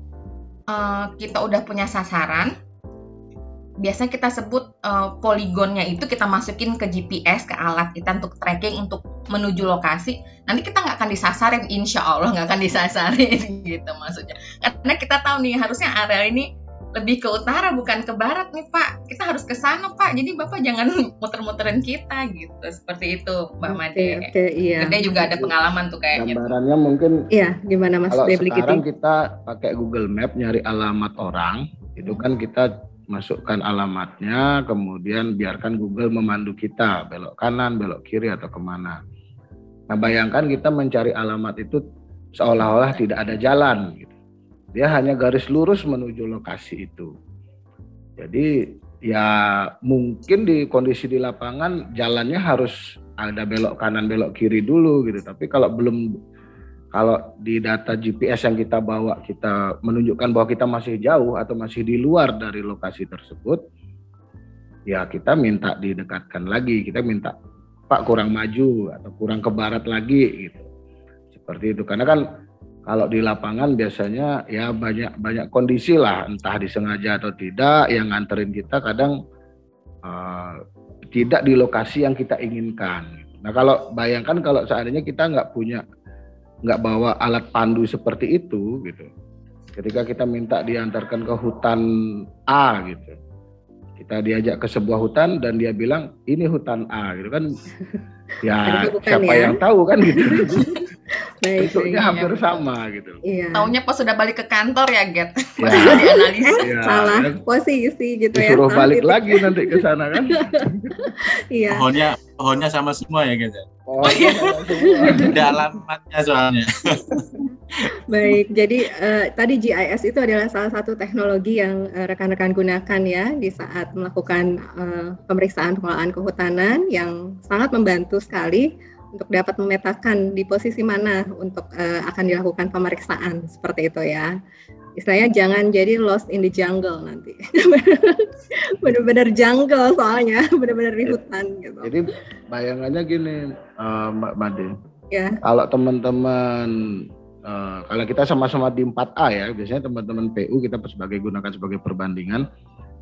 uh, kita udah punya sasaran biasanya kita sebut uh, poligonnya itu kita masukin ke GPS ke alat kita untuk tracking untuk menuju lokasi. Nanti kita nggak akan disasarin insya Allah nggak akan disasarin gitu maksudnya. Karena kita tahu nih harusnya area ini lebih ke utara bukan ke barat nih Pak. Kita harus ke sana Pak. Jadi Bapak jangan muter-muterin kita gitu. Seperti itu Mbak okay, Made. Oke, okay, iya. Gede juga ada pengalaman tuh kayaknya. Gambarannya mungkin Iya, gimana Mas Kalau sekarang kita pakai Google Map nyari alamat orang, itu kan kita masukkan alamatnya, kemudian biarkan Google memandu kita belok kanan, belok kiri atau ke mana. Nah bayangkan kita mencari alamat itu seolah-olah tidak ada jalan. Gitu dia hanya garis lurus menuju lokasi itu. Jadi ya mungkin di kondisi di lapangan jalannya harus ada belok kanan belok kiri dulu gitu. Tapi kalau belum kalau di data GPS yang kita bawa kita menunjukkan bahwa kita masih jauh atau masih di luar dari lokasi tersebut, ya kita minta didekatkan lagi, kita minta Pak kurang maju atau kurang ke barat lagi gitu. Seperti itu karena kan kalau di lapangan biasanya ya banyak banyak kondisi lah, entah disengaja atau tidak, yang nganterin kita kadang uh, tidak di lokasi yang kita inginkan. Nah kalau bayangkan kalau seandainya kita nggak punya nggak bawa alat pandu seperti itu gitu, ketika kita minta diantarkan ke hutan A gitu, kita diajak ke sebuah hutan dan dia bilang ini hutan A gitu kan, ya siapa ya? yang tahu kan gitu. Baik, bentuknya baik, hampir iya. sama gitu. Iya. Taunya pas sudah balik ke kantor ya, Get. Ya. dianalisis. Eh, ya. Salah posisi gitu Disuruh ya. Disuruh balik lagi nanti ke sana kan. iya. Pohonnya pohonnya sama semua ya, Get. Oh, iya. Ada alamatnya soalnya. Baik, jadi uh, tadi GIS itu adalah salah satu teknologi yang uh, rekan-rekan gunakan ya di saat melakukan uh, pemeriksaan pengelolaan kehutanan yang sangat membantu sekali untuk dapat memetakan di posisi mana untuk uh, akan dilakukan pemeriksaan seperti itu ya. Istilahnya jangan jadi lost in the jungle nanti. benar-benar jungle soalnya, benar-benar di hutan gitu. Jadi bayangannya gini, uh, Mbak Made. Ya. Kalau teman-teman uh, kalau kita sama-sama di 4A ya, biasanya teman-teman PU kita sebagai gunakan sebagai perbandingan.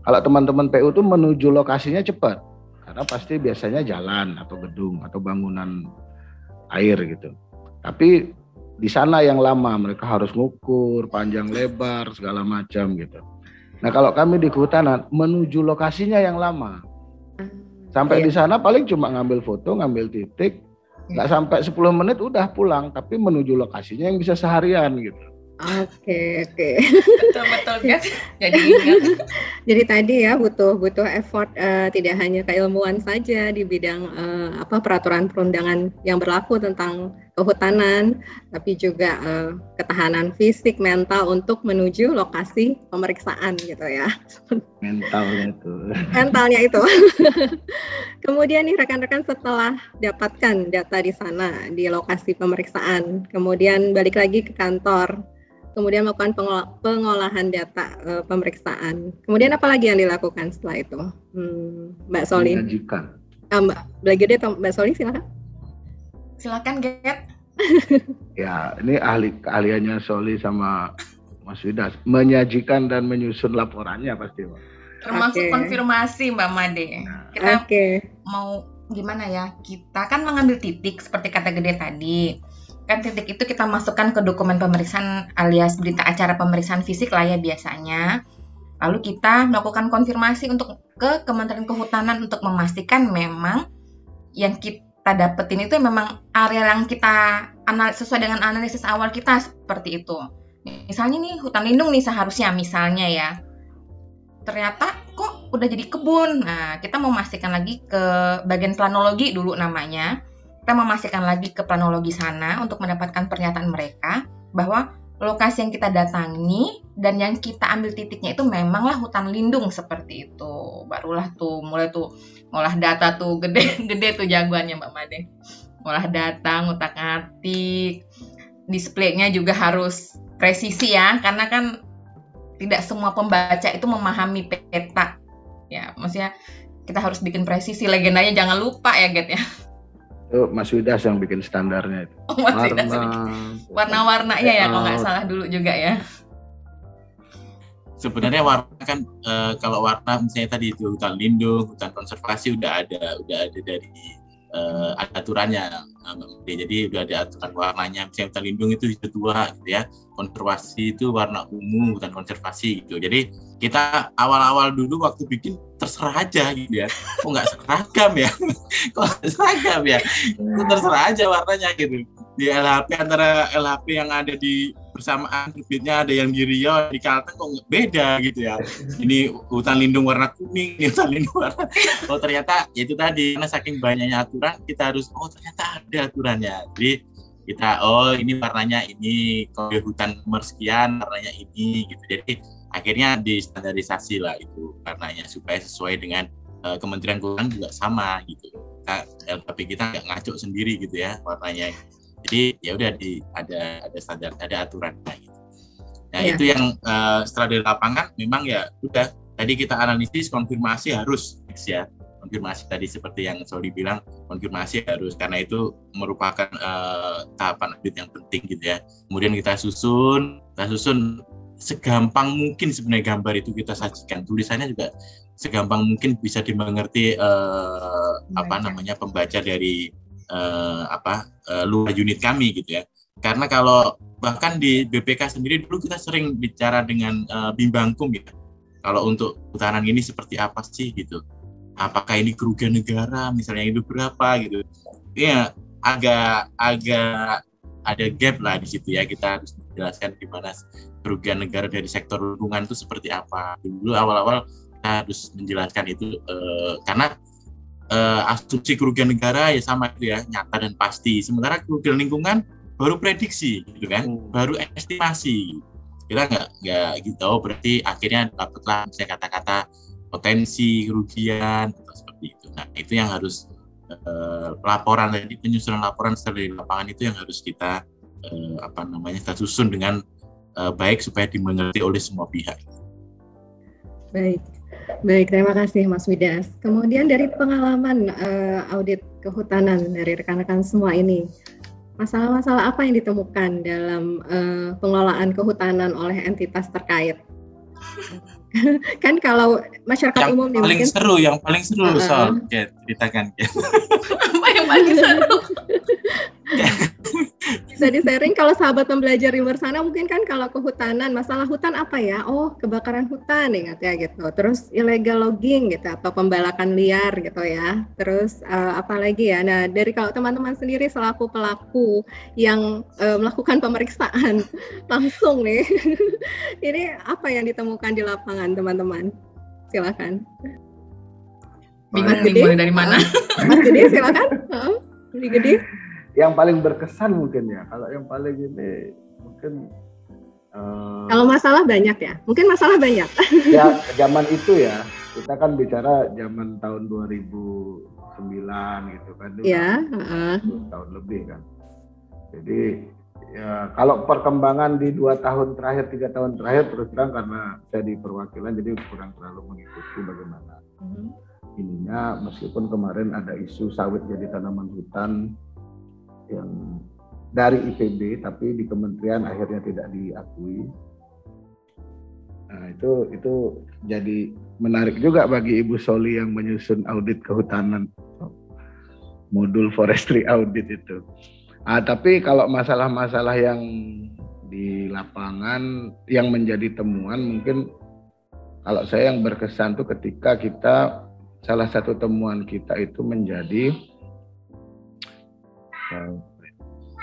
Kalau teman-teman PU itu menuju lokasinya cepat karena pasti biasanya jalan atau gedung atau bangunan air gitu. Tapi di sana yang lama mereka harus ngukur panjang lebar segala macam gitu. Nah kalau kami di kehutanan menuju lokasinya yang lama. Sampai iya. di sana paling cuma ngambil foto, ngambil titik, nggak sampai 10 menit udah pulang, tapi menuju lokasinya yang bisa seharian gitu. Oke, oke. Betul-betul kan? Jadi ingat. Jadi tadi ya butuh butuh effort uh, tidak hanya keilmuan saja di bidang uh, apa peraturan perundangan yang berlaku tentang kehutanan, tapi juga uh, ketahanan fisik, mental untuk menuju lokasi pemeriksaan gitu ya. Mentalnya itu. Mentalnya itu. kemudian nih rekan-rekan setelah dapatkan data di sana di lokasi pemeriksaan, kemudian balik lagi ke kantor kemudian melakukan pengolahan data uh, pemeriksaan. Kemudian apa lagi yang dilakukan setelah itu? Hmm, Mbak Soli. Menyajikan. Uh, Mbak Blagede atau Mbak Soli silakan. Silakan Get. ya, ini ahli keahliannya Soli sama Mas Widas menyajikan dan menyusun laporannya pasti, Pak. Termasuk okay. konfirmasi Mbak Made. Nah. Kita okay. mau gimana ya? Kita kan mengambil titik seperti kata Gede tadi kan titik itu kita masukkan ke dokumen pemeriksaan alias berita acara pemeriksaan fisik lah ya biasanya. Lalu kita melakukan konfirmasi untuk ke Kementerian Kehutanan untuk memastikan memang yang kita dapetin itu memang area yang kita analisis sesuai dengan analisis awal kita seperti itu. Misalnya nih hutan lindung nih seharusnya misalnya ya. Ternyata kok udah jadi kebun. Nah, kita memastikan lagi ke bagian planologi dulu namanya kita memastikan lagi ke planologi sana untuk mendapatkan pernyataan mereka bahwa lokasi yang kita datangi dan yang kita ambil titiknya itu memanglah hutan lindung seperti itu. Barulah tuh mulai tuh ngolah data tuh gede-gede tuh jagoannya Mbak Made. Ngolah data, ngutak-ngatik, displaynya juga harus presisi ya, karena kan tidak semua pembaca itu memahami peta. Ya, maksudnya kita harus bikin presisi. Legendanya jangan lupa ya, Get ya. Itu Mas Widas yang bikin standarnya itu. Oh, Mas Warna, warna-warnanya ya kalau nggak salah dulu juga ya. Sebenarnya warna kan e, kalau warna misalnya tadi itu hutan lindung, hutan konservasi udah ada udah ada dari e, aturannya. Jadi udah ada aturan warnanya. Misalnya hutan lindung itu hijau tua gitu ya. Konservasi itu warna ungu, hutan konservasi gitu. Jadi kita awal-awal dulu waktu bikin terserah aja gitu ya. Kok nggak seragam ya? Kok seragam ya? Itu terserah aja warnanya gitu. Di LHP antara LHP yang ada di bersamaan terbitnya ada yang di Riau di Kalteng kok beda gitu ya. Ini hutan lindung warna kuning ini hutan lindung warna oh ternyata ya itu tadi karena saking banyaknya aturan kita harus oh ternyata ada aturannya. Jadi kita oh ini warnanya ini kalau hutan mersekian warnanya ini gitu. Jadi akhirnya distandarisasi lah itu karenanya supaya sesuai dengan uh, Kementerian Keuangan juga sama gitu. Kita LKP kita nggak ngaco sendiri gitu ya warnanya. Jadi ya udah di ada ada standar ada aturannya gitu. Nah ya. itu yang uh, setelah dari lapangan memang ya udah tadi kita analisis konfirmasi harus ya. Konfirmasi tadi seperti yang Soli bilang konfirmasi harus karena itu merupakan uh, tahapan audit yang penting gitu ya. Kemudian kita susun kita susun segampang mungkin sebenarnya gambar itu kita sajikan. Tulisannya juga segampang mungkin bisa dimengerti uh, apa namanya pembaca dari uh, apa uh, luar unit kami gitu ya. Karena kalau bahkan di BPK sendiri dulu kita sering bicara dengan uh, bimbangkum ya kalau untuk putaran ini seperti apa sih gitu? Apakah ini kerugian negara? Misalnya itu berapa gitu? Ya agak agak ada gap lah di situ ya. Kita harus menjelaskan gimana kerugian negara dari sektor lingkungan itu seperti apa. Dulu awal-awal harus menjelaskan itu uh, karena uh, asumsi kerugian negara ya sama itu ya nyata dan pasti. Sementara kerugian lingkungan baru prediksi gitu kan, hmm. baru estimasi. Kita nggak nggak gitu oh, berarti akhirnya dapatlah saya kata-kata potensi kerugian atau seperti itu. Nah itu yang harus uh, laporan jadi penyusunan laporan setelah di lapangan itu yang harus kita uh, apa namanya kita susun dengan uh, baik supaya dimengerti oleh semua pihak. Baik, baik terima kasih Mas Widas. Kemudian dari pengalaman uh, audit kehutanan dari rekan-rekan semua ini, masalah-masalah apa yang ditemukan dalam uh, pengelolaan kehutanan oleh entitas terkait? kan kalau masyarakat yang umum paling mungkin, seru, yang paling seru uh, soal ya, ceritakan. apa yang paling seru? Bisa sharing kalau sahabat pembelajar di luar sana mungkin kan kalau kehutanan masalah hutan apa ya? Oh kebakaran hutan ingat ya gitu. Terus illegal logging gitu atau pembalakan liar gitu ya. Terus uh, apa lagi ya? Nah dari kalau teman-teman sendiri selaku pelaku yang uh, melakukan pemeriksaan langsung nih, ini apa yang ditemukan di lapangan teman-teman? Silakan. Bingung nih dari mana? Mas Gede silakan. Lebih Gede yang paling berkesan mungkin ya kalau yang paling ini mungkin uh, kalau masalah banyak ya mungkin masalah banyak ya zaman itu ya kita kan bicara zaman tahun 2009 gitu kan ya uh. tahun lebih kan jadi ya kalau perkembangan di dua tahun terakhir tiga tahun terakhir terus terang karena saya di perwakilan jadi kurang terlalu mengikuti bagaimana uh mhm. -huh. ininya meskipun kemarin ada isu sawit jadi tanaman hutan yang dari IPB tapi di kementerian akhirnya tidak diakui. Nah, itu itu jadi menarik juga bagi Ibu Soli yang menyusun audit kehutanan modul forestry audit itu. Ah, tapi kalau masalah-masalah yang di lapangan yang menjadi temuan mungkin kalau saya yang berkesan tuh ketika kita salah satu temuan kita itu menjadi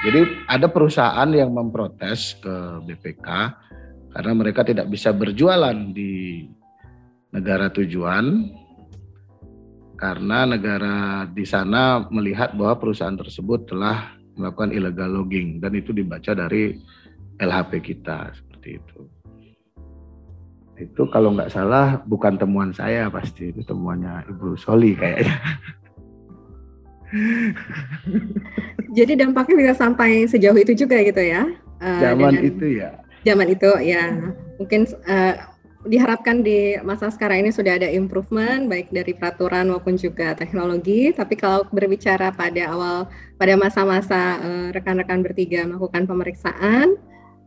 jadi ada perusahaan yang memprotes ke BPK karena mereka tidak bisa berjualan di negara tujuan karena negara di sana melihat bahwa perusahaan tersebut telah melakukan illegal logging dan itu dibaca dari LHP kita seperti itu. Itu kalau nggak salah bukan temuan saya pasti itu temuannya Ibu Soli kayaknya. Jadi dampaknya bisa sampai sejauh itu juga gitu ya? Uh, zaman dengan, itu ya. Zaman itu ya. Mungkin uh, diharapkan di masa sekarang ini sudah ada improvement baik dari peraturan maupun juga teknologi. Tapi kalau berbicara pada awal pada masa-masa uh, rekan-rekan bertiga melakukan pemeriksaan,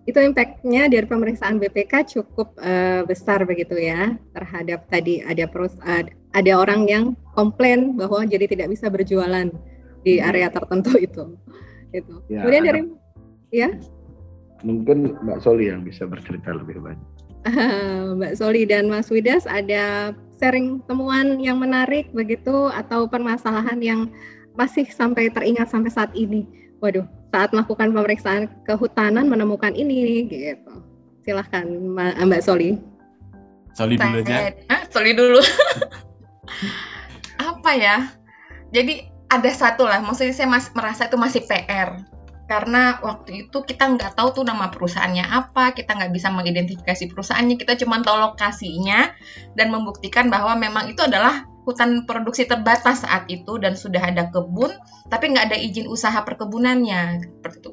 itu impactnya dari pemeriksaan BPK cukup uh, besar begitu ya terhadap tadi ada pros, uh, ada orang yang komplain bahwa jadi tidak bisa berjualan di hmm. area tertentu itu itu ya, kemudian dari ya? Mungkin Mbak Soli yang bisa bercerita lebih banyak. Mbak Soli dan Mas Widas ada sharing temuan yang menarik begitu atau permasalahan yang masih sampai teringat sampai saat ini? Waduh saat melakukan pemeriksaan kehutanan menemukan ini gitu. Silahkan Mbak Soli. Soli dulu aja. Ah, Soli dulu. Apa ya? Jadi ada satu lah, maksudnya saya masih merasa itu masih PR karena waktu itu kita nggak tahu tuh nama perusahaannya apa, kita nggak bisa mengidentifikasi perusahaannya, kita cuma tahu lokasinya dan membuktikan bahwa memang itu adalah hutan produksi terbatas saat itu dan sudah ada kebun, tapi nggak ada izin usaha perkebunannya. Seperti itu,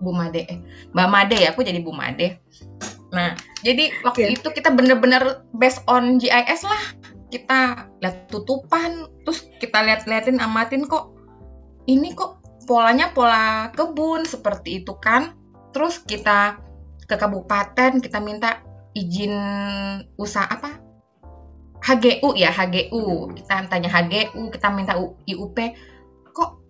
Bu Made, eh, Mbak Made ya, aku jadi Bu Made. Nah, jadi waktu yeah. itu kita bener-bener based on GIS lah, kita lihat tutupan, terus kita lihat-liatin amatin kok, ini kok polanya pola kebun seperti itu kan, terus kita ke kabupaten kita minta izin usaha apa HGU ya HGU kita tanya HGU kita minta IUP kok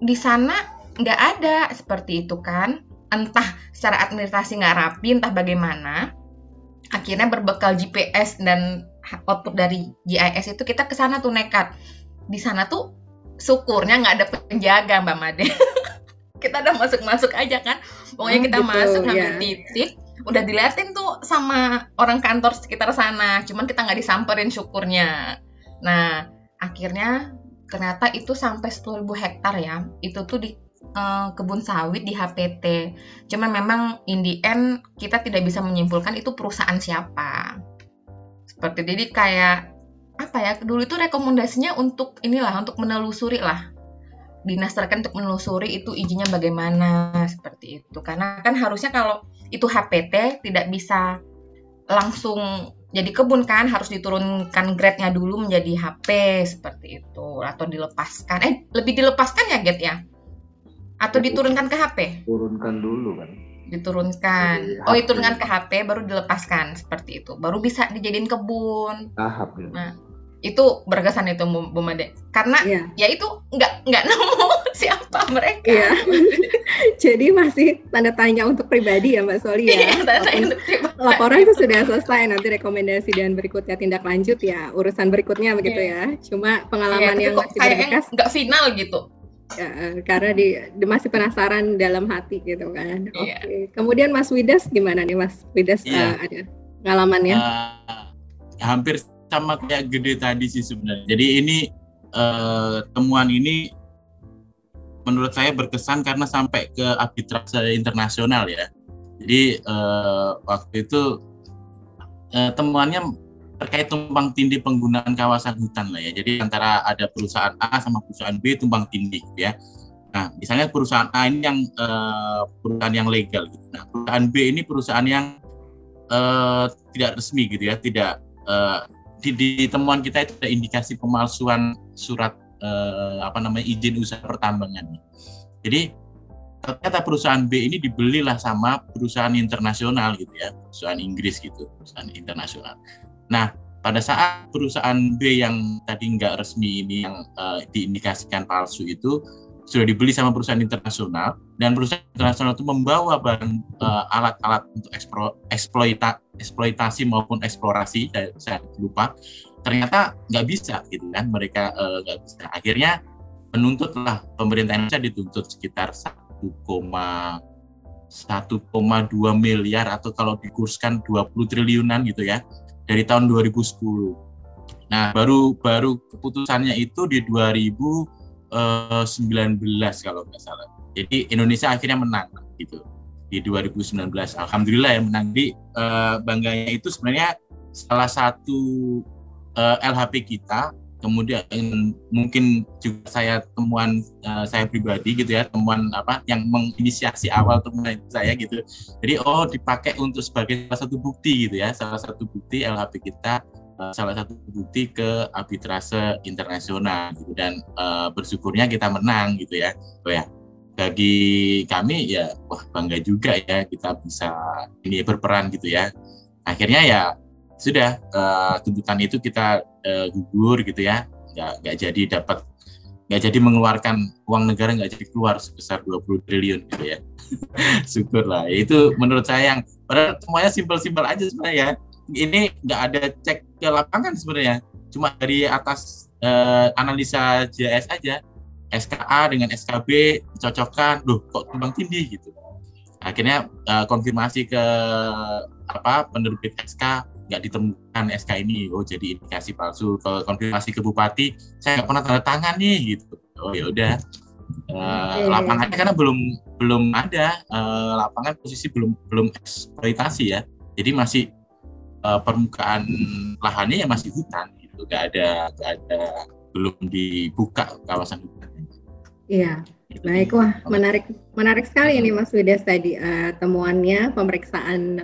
di sana nggak ada seperti itu kan? Entah secara administrasi nggak rapi entah bagaimana. Akhirnya berbekal GPS dan output dari GIS itu kita ke sana tuh nekat. Di sana tuh syukurnya nggak ada penjaga mbak Made. Kita udah masuk masuk aja kan? Pokoknya kita gitu, masuk ya. titik udah diliatin tuh sama orang kantor sekitar sana cuman kita nggak disamperin syukurnya. Nah akhirnya ternyata itu sampai 10.000 hektar ya. Itu tuh di uh, kebun sawit di HPT cuman memang in the end kita tidak bisa menyimpulkan itu perusahaan siapa. Seperti jadi kayak apa ya dulu itu rekomendasinya untuk inilah untuk menelusuri lah. Dinas terkait untuk menelusuri itu izinnya bagaimana seperti itu. Karena kan harusnya kalau itu HPT tidak bisa langsung jadi kebun kan harus diturunkan grade-nya dulu menjadi HP seperti itu. Atau dilepaskan. Eh lebih dilepaskan ya get ya? Atau diturunkan ke HP turunkan dulu kan? Diturunkan. Oh diturunkan ke HP baru dilepaskan seperti itu. Baru bisa dijadiin kebun. Tahap ya. nah itu berkesan itu Bu Made karena yeah. ya itu nggak nggak nemu siapa mereka yeah. Jadi masih tanda tanya untuk pribadi ya Mbak Soli ya. Iya, laporan itu sudah selesai nanti rekomendasi dan berikutnya tindak lanjut ya urusan berikutnya begitu yeah. ya. Cuma pengalaman yeah, yang masih berbekas nggak final gitu. Ya, karena di, di masih penasaran dalam hati gitu kan. Yeah. Oke. Okay. Kemudian Mas Widas gimana nih Mas Widas yeah. uh, ada pengalamannya? Uh, hampir sama kayak gede tadi sih sebenarnya. Jadi ini uh, temuan ini menurut saya berkesan karena sampai ke arbitrase internasional ya. Jadi uh, waktu itu uh, temuannya terkait tumpang tindih penggunaan kawasan hutan lah ya. Jadi antara ada perusahaan A sama perusahaan B tumpang tindih ya. Nah, misalnya perusahaan A ini yang uh, perusahaan yang legal gitu. Nah, perusahaan B ini perusahaan yang uh, tidak resmi gitu ya, tidak uh, di, di temuan kita itu ada indikasi pemalsuan surat eh, apa namanya izin usaha pertambangan. Jadi ternyata perusahaan B ini dibelilah sama perusahaan internasional gitu ya, perusahaan Inggris gitu, perusahaan internasional. Nah, pada saat perusahaan B yang tadi nggak resmi ini yang uh, diindikasikan palsu itu sudah dibeli sama perusahaan internasional dan perusahaan internasional itu membawa barang uh, alat-alat untuk eksplo, eksploita, eksploitasi maupun eksplorasi saya, lupa ternyata nggak bisa gitu kan mereka eh, nggak uh, bisa akhirnya menuntutlah pemerintah Indonesia dituntut sekitar 1,1,2 miliar atau kalau dikurskan 20 triliunan gitu ya dari tahun 2010. Nah, baru baru keputusannya itu di 2019 eh, kalau nggak salah. Jadi Indonesia akhirnya menang gitu di 2019. Alhamdulillah ya menang. Di uh, bangganya itu sebenarnya salah satu uh, eh, LHP kita kemudian mungkin juga saya temuan uh, saya pribadi gitu ya temuan apa yang menginisiasi awal temuan saya gitu jadi oh dipakai untuk sebagai salah satu bukti gitu ya salah satu bukti LHP kita uh, salah satu bukti ke arbitrase internasional gitu. Dan uh, bersyukurnya kita menang gitu ya. Oh ya bagi kami ya wah bangga juga ya kita bisa ini berperan gitu ya. Akhirnya ya sudah uh, tuntutan itu kita uh, gugur gitu ya. Nggak nggak jadi dapat nggak jadi mengeluarkan uang negara nggak jadi keluar sebesar 20 triliun gitu ya. Syukur lah itu menurut saya yang padahal semuanya simpel-simpel aja sebenarnya ini nggak ada cek ke lapangan sebenarnya. Cuma dari atas uh, analisa JS aja. SKA dengan SKB dicocokkan. Loh kok tumbang tindih gitu. Akhirnya uh, konfirmasi ke apa penerbit SK nggak ditemukan SK ini. Oh jadi indikasi palsu. Ke konfirmasi ke bupati saya nggak pernah tanda tangan nih gitu. Oh ya udah. Uh, lapangannya karena belum belum ada uh, lapangan posisi belum belum eksploitasi ya. Jadi masih uh, permukaan lahannya ya masih hutan gitu. Nggak ada nggak ada belum dibuka kawasan hutan. Iya, gitu. baik. Wah menarik menarik sekali ini Mas Widas tadi uh, temuannya pemeriksaan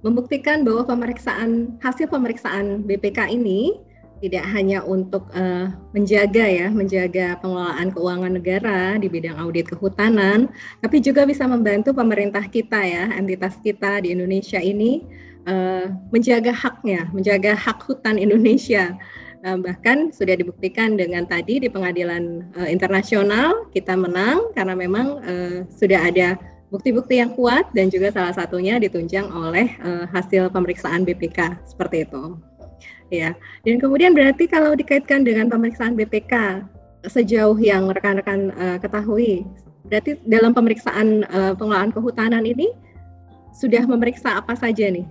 membuktikan bahwa pemeriksaan hasil pemeriksaan BPK ini tidak hanya untuk uh, menjaga ya, menjaga pengelolaan keuangan negara di bidang audit kehutanan, tapi juga bisa membantu pemerintah kita ya, entitas kita di Indonesia ini uh, menjaga haknya, menjaga hak hutan Indonesia. Uh, bahkan sudah dibuktikan dengan tadi di pengadilan uh, internasional kita menang karena memang sudah ada bukti-bukti yang kuat dan juga salah satunya ditunjang oleh hasil pemeriksaan BPK seperti itu. Ya. Dan kemudian berarti kalau dikaitkan dengan pemeriksaan BPK sejauh yang rekan-rekan uh, ketahui, berarti dalam pemeriksaan uh, pengelolaan kehutanan ini sudah memeriksa apa saja nih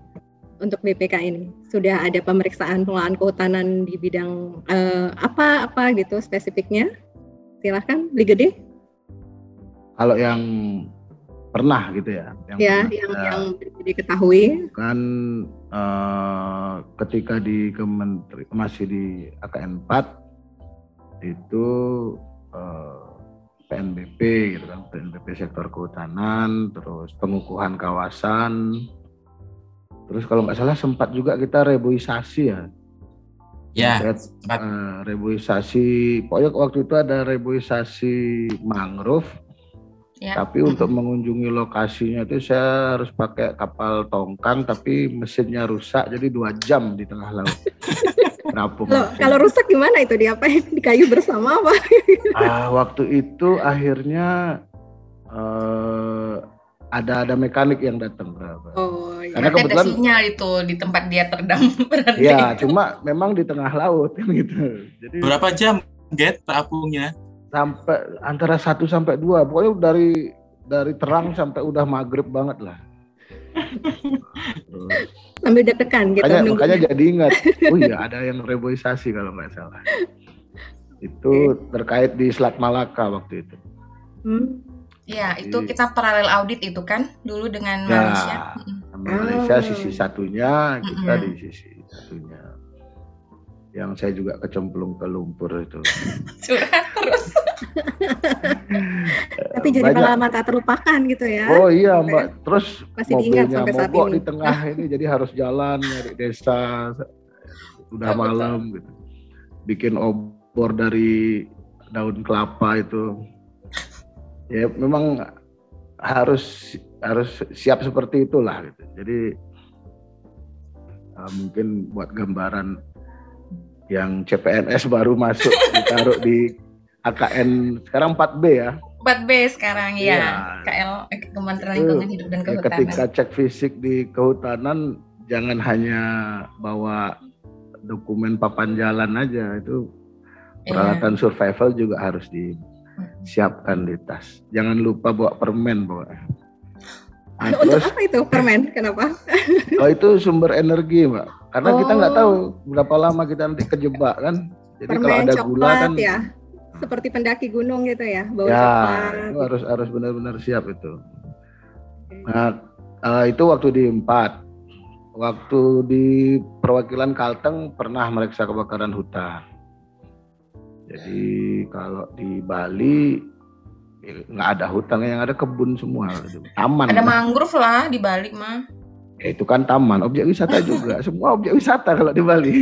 untuk BPK ini? Sudah ada pemeriksaan pengelolaan kehutanan di bidang uh, apa apa gitu spesifiknya? Silahkan, beli gede. Kalau yang pernah gitu ya yang ya yang yang diketahui kan uh, ketika di kementeri masih di AKN 4 itu uh, eh, PNBP gitu kan PNBP sektor kehutanan terus pengukuhan kawasan terus kalau nggak salah sempat juga kita reboisasi ya Ya, uh, reboisasi. Pokoknya waktu itu ada reboisasi mangrove Ya. Tapi untuk mengunjungi lokasinya itu saya harus pakai kapal tongkang tapi mesinnya rusak jadi dua jam di tengah laut. Loh, kalau rusak gimana itu diapain? Di kayu bersama apa? ah, waktu itu akhirnya uh, ada ada mekanik yang datang. Oh, iya. karena kebetulan ada sinyal itu di tempat dia terdam berarti. Iya, cuma memang di tengah laut kan gitu. Jadi berapa jam get terapungnya? Sampai antara satu sampai dua, pokoknya dari dari terang sampai udah maghrib banget lah. Sambil deg-degan gitu. Makanya, makanya jadi ingat, oh iya ada yang reboisasi kalau nggak salah. Itu terkait di Selat Malaka waktu itu. Hmm. Ya, itu kita paralel audit itu kan dulu dengan ya, Malaysia. Malaysia oh. sisi satunya, kita mm -hmm. di sisi satunya. Yang saya juga kecemplung ke lumpur itu. terus. Tapi jadi pengalaman tak terlupakan gitu ya. Oh iya Mbak, terus Masih mobilnya mogok di tengah ini jadi harus jalan nyari desa. Udah malam gitu. Bikin obor dari daun kelapa itu ya memang harus harus siap seperti itulah gitu. Jadi uh, mungkin buat gambaran yang CPNS baru masuk ditaruh di AKN sekarang 4B ya. 4B sekarang ya, ya. KL eh, Kementerian Lingkungan Hidup dan Kehutanan. Ketika cek fisik di kehutanan jangan hanya bawa dokumen papan jalan aja itu iya. peralatan ya. survival juga harus di siapkan di tas. Jangan lupa bawa permen bawa. Nah, Untuk terus, apa itu permen? Kenapa? Oh itu sumber energi, mbak. Karena oh. kita nggak tahu oh. berapa lama kita nanti kejebak kan. Jadi permen kalau ada coklat, gula kan. ya. Seperti pendaki gunung gitu ya, bawa ya, coklat. Itu harus harus benar-benar siap itu. Nah uh, itu waktu di empat. Waktu di perwakilan Kalteng pernah meriksa kebakaran hutan jadi kalau di Bali nggak ada hutan, yang ada kebun semua, taman. Ada mangrove lah di Bali mah. Ya, itu kan taman, objek wisata juga. Semua objek wisata kalau di Bali.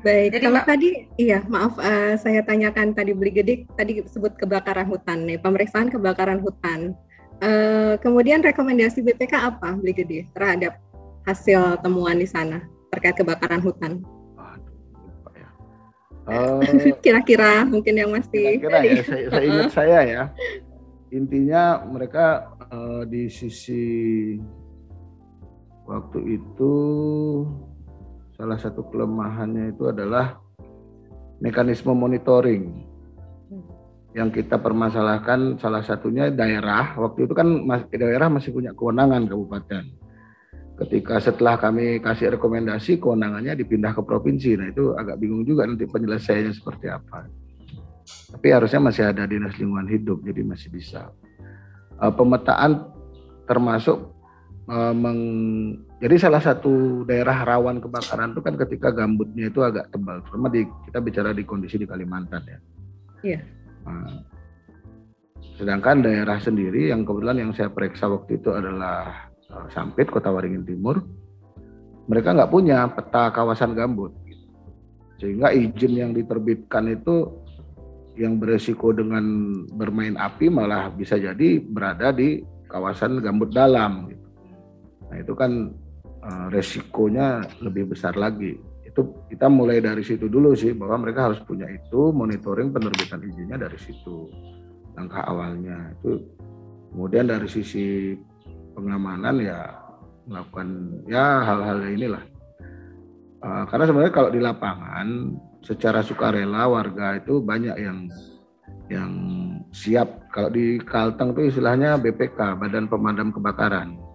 Baik, Jadi, kalau tadi, iya maaf uh, saya tanyakan tadi beli Gedik, tadi sebut kebakaran hutan nih, pemeriksaan kebakaran hutan. Uh, kemudian rekomendasi BPK apa beli Gedik terhadap hasil temuan di sana terkait kebakaran hutan? Eh, kira-kira mungkin yang masih kira-kira ya saya, saya ingat saya ya. Intinya mereka uh, di sisi waktu itu salah satu kelemahannya itu adalah mekanisme monitoring yang kita permasalahkan. Salah satunya daerah waktu itu kan daerah masih punya kewenangan kabupaten ketika setelah kami kasih rekomendasi kewenangannya dipindah ke provinsi. Nah itu agak bingung juga nanti penyelesaiannya seperti apa. Tapi harusnya masih ada dinas lingkungan hidup, jadi masih bisa. Uh, pemetaan termasuk uh, meng, jadi salah satu daerah rawan kebakaran itu kan ketika gambutnya itu agak tebal. Terutama di kita bicara di kondisi di Kalimantan ya. Iya. Uh, sedangkan daerah sendiri yang kebetulan yang saya periksa waktu itu adalah Eh, Sampit, Kota Waringin Timur, mereka nggak punya peta kawasan gambut. Sehingga izin yang diterbitkan itu yang beresiko dengan bermain api malah bisa jadi berada di kawasan gambut dalam. Nah itu kan uh, resikonya lebih besar lagi. Itu kita mulai dari situ dulu sih bahwa mereka harus punya itu monitoring penerbitan izinnya dari situ langkah awalnya itu. Kemudian dari sisi pengamanan ya melakukan ya hal-hal inilah. Uh, karena sebenarnya kalau di lapangan secara sukarela warga itu banyak yang yang siap. Kalau di Kalteng itu istilahnya BPK Badan Pemadam Kebakaran.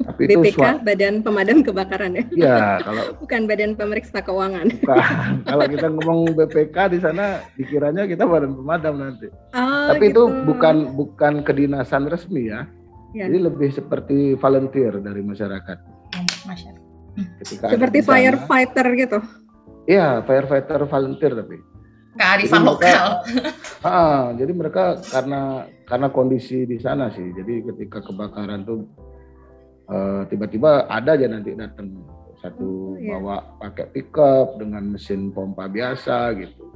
Tapi BPK itu Badan Pemadam Kebakaran ya? Iya, kalau bukan Badan Pemeriksa Keuangan. Bukan. kalau kita ngomong BPK di sana dikiranya kita Badan Pemadam nanti. Oh, Tapi gitu. itu bukan bukan kedinasan resmi ya. Ya. Jadi lebih seperti volunteer dari masyarakat. Masyarakat. Ketika seperti firefighter gitu. Iya, firefighter volunteer tapi. Kearifan lokal. ah, jadi mereka karena karena kondisi di sana sih. Jadi ketika kebakaran tuh uh, tiba-tiba ada aja nanti datang satu oh, iya. bawa pakai pickup dengan mesin pompa biasa gitu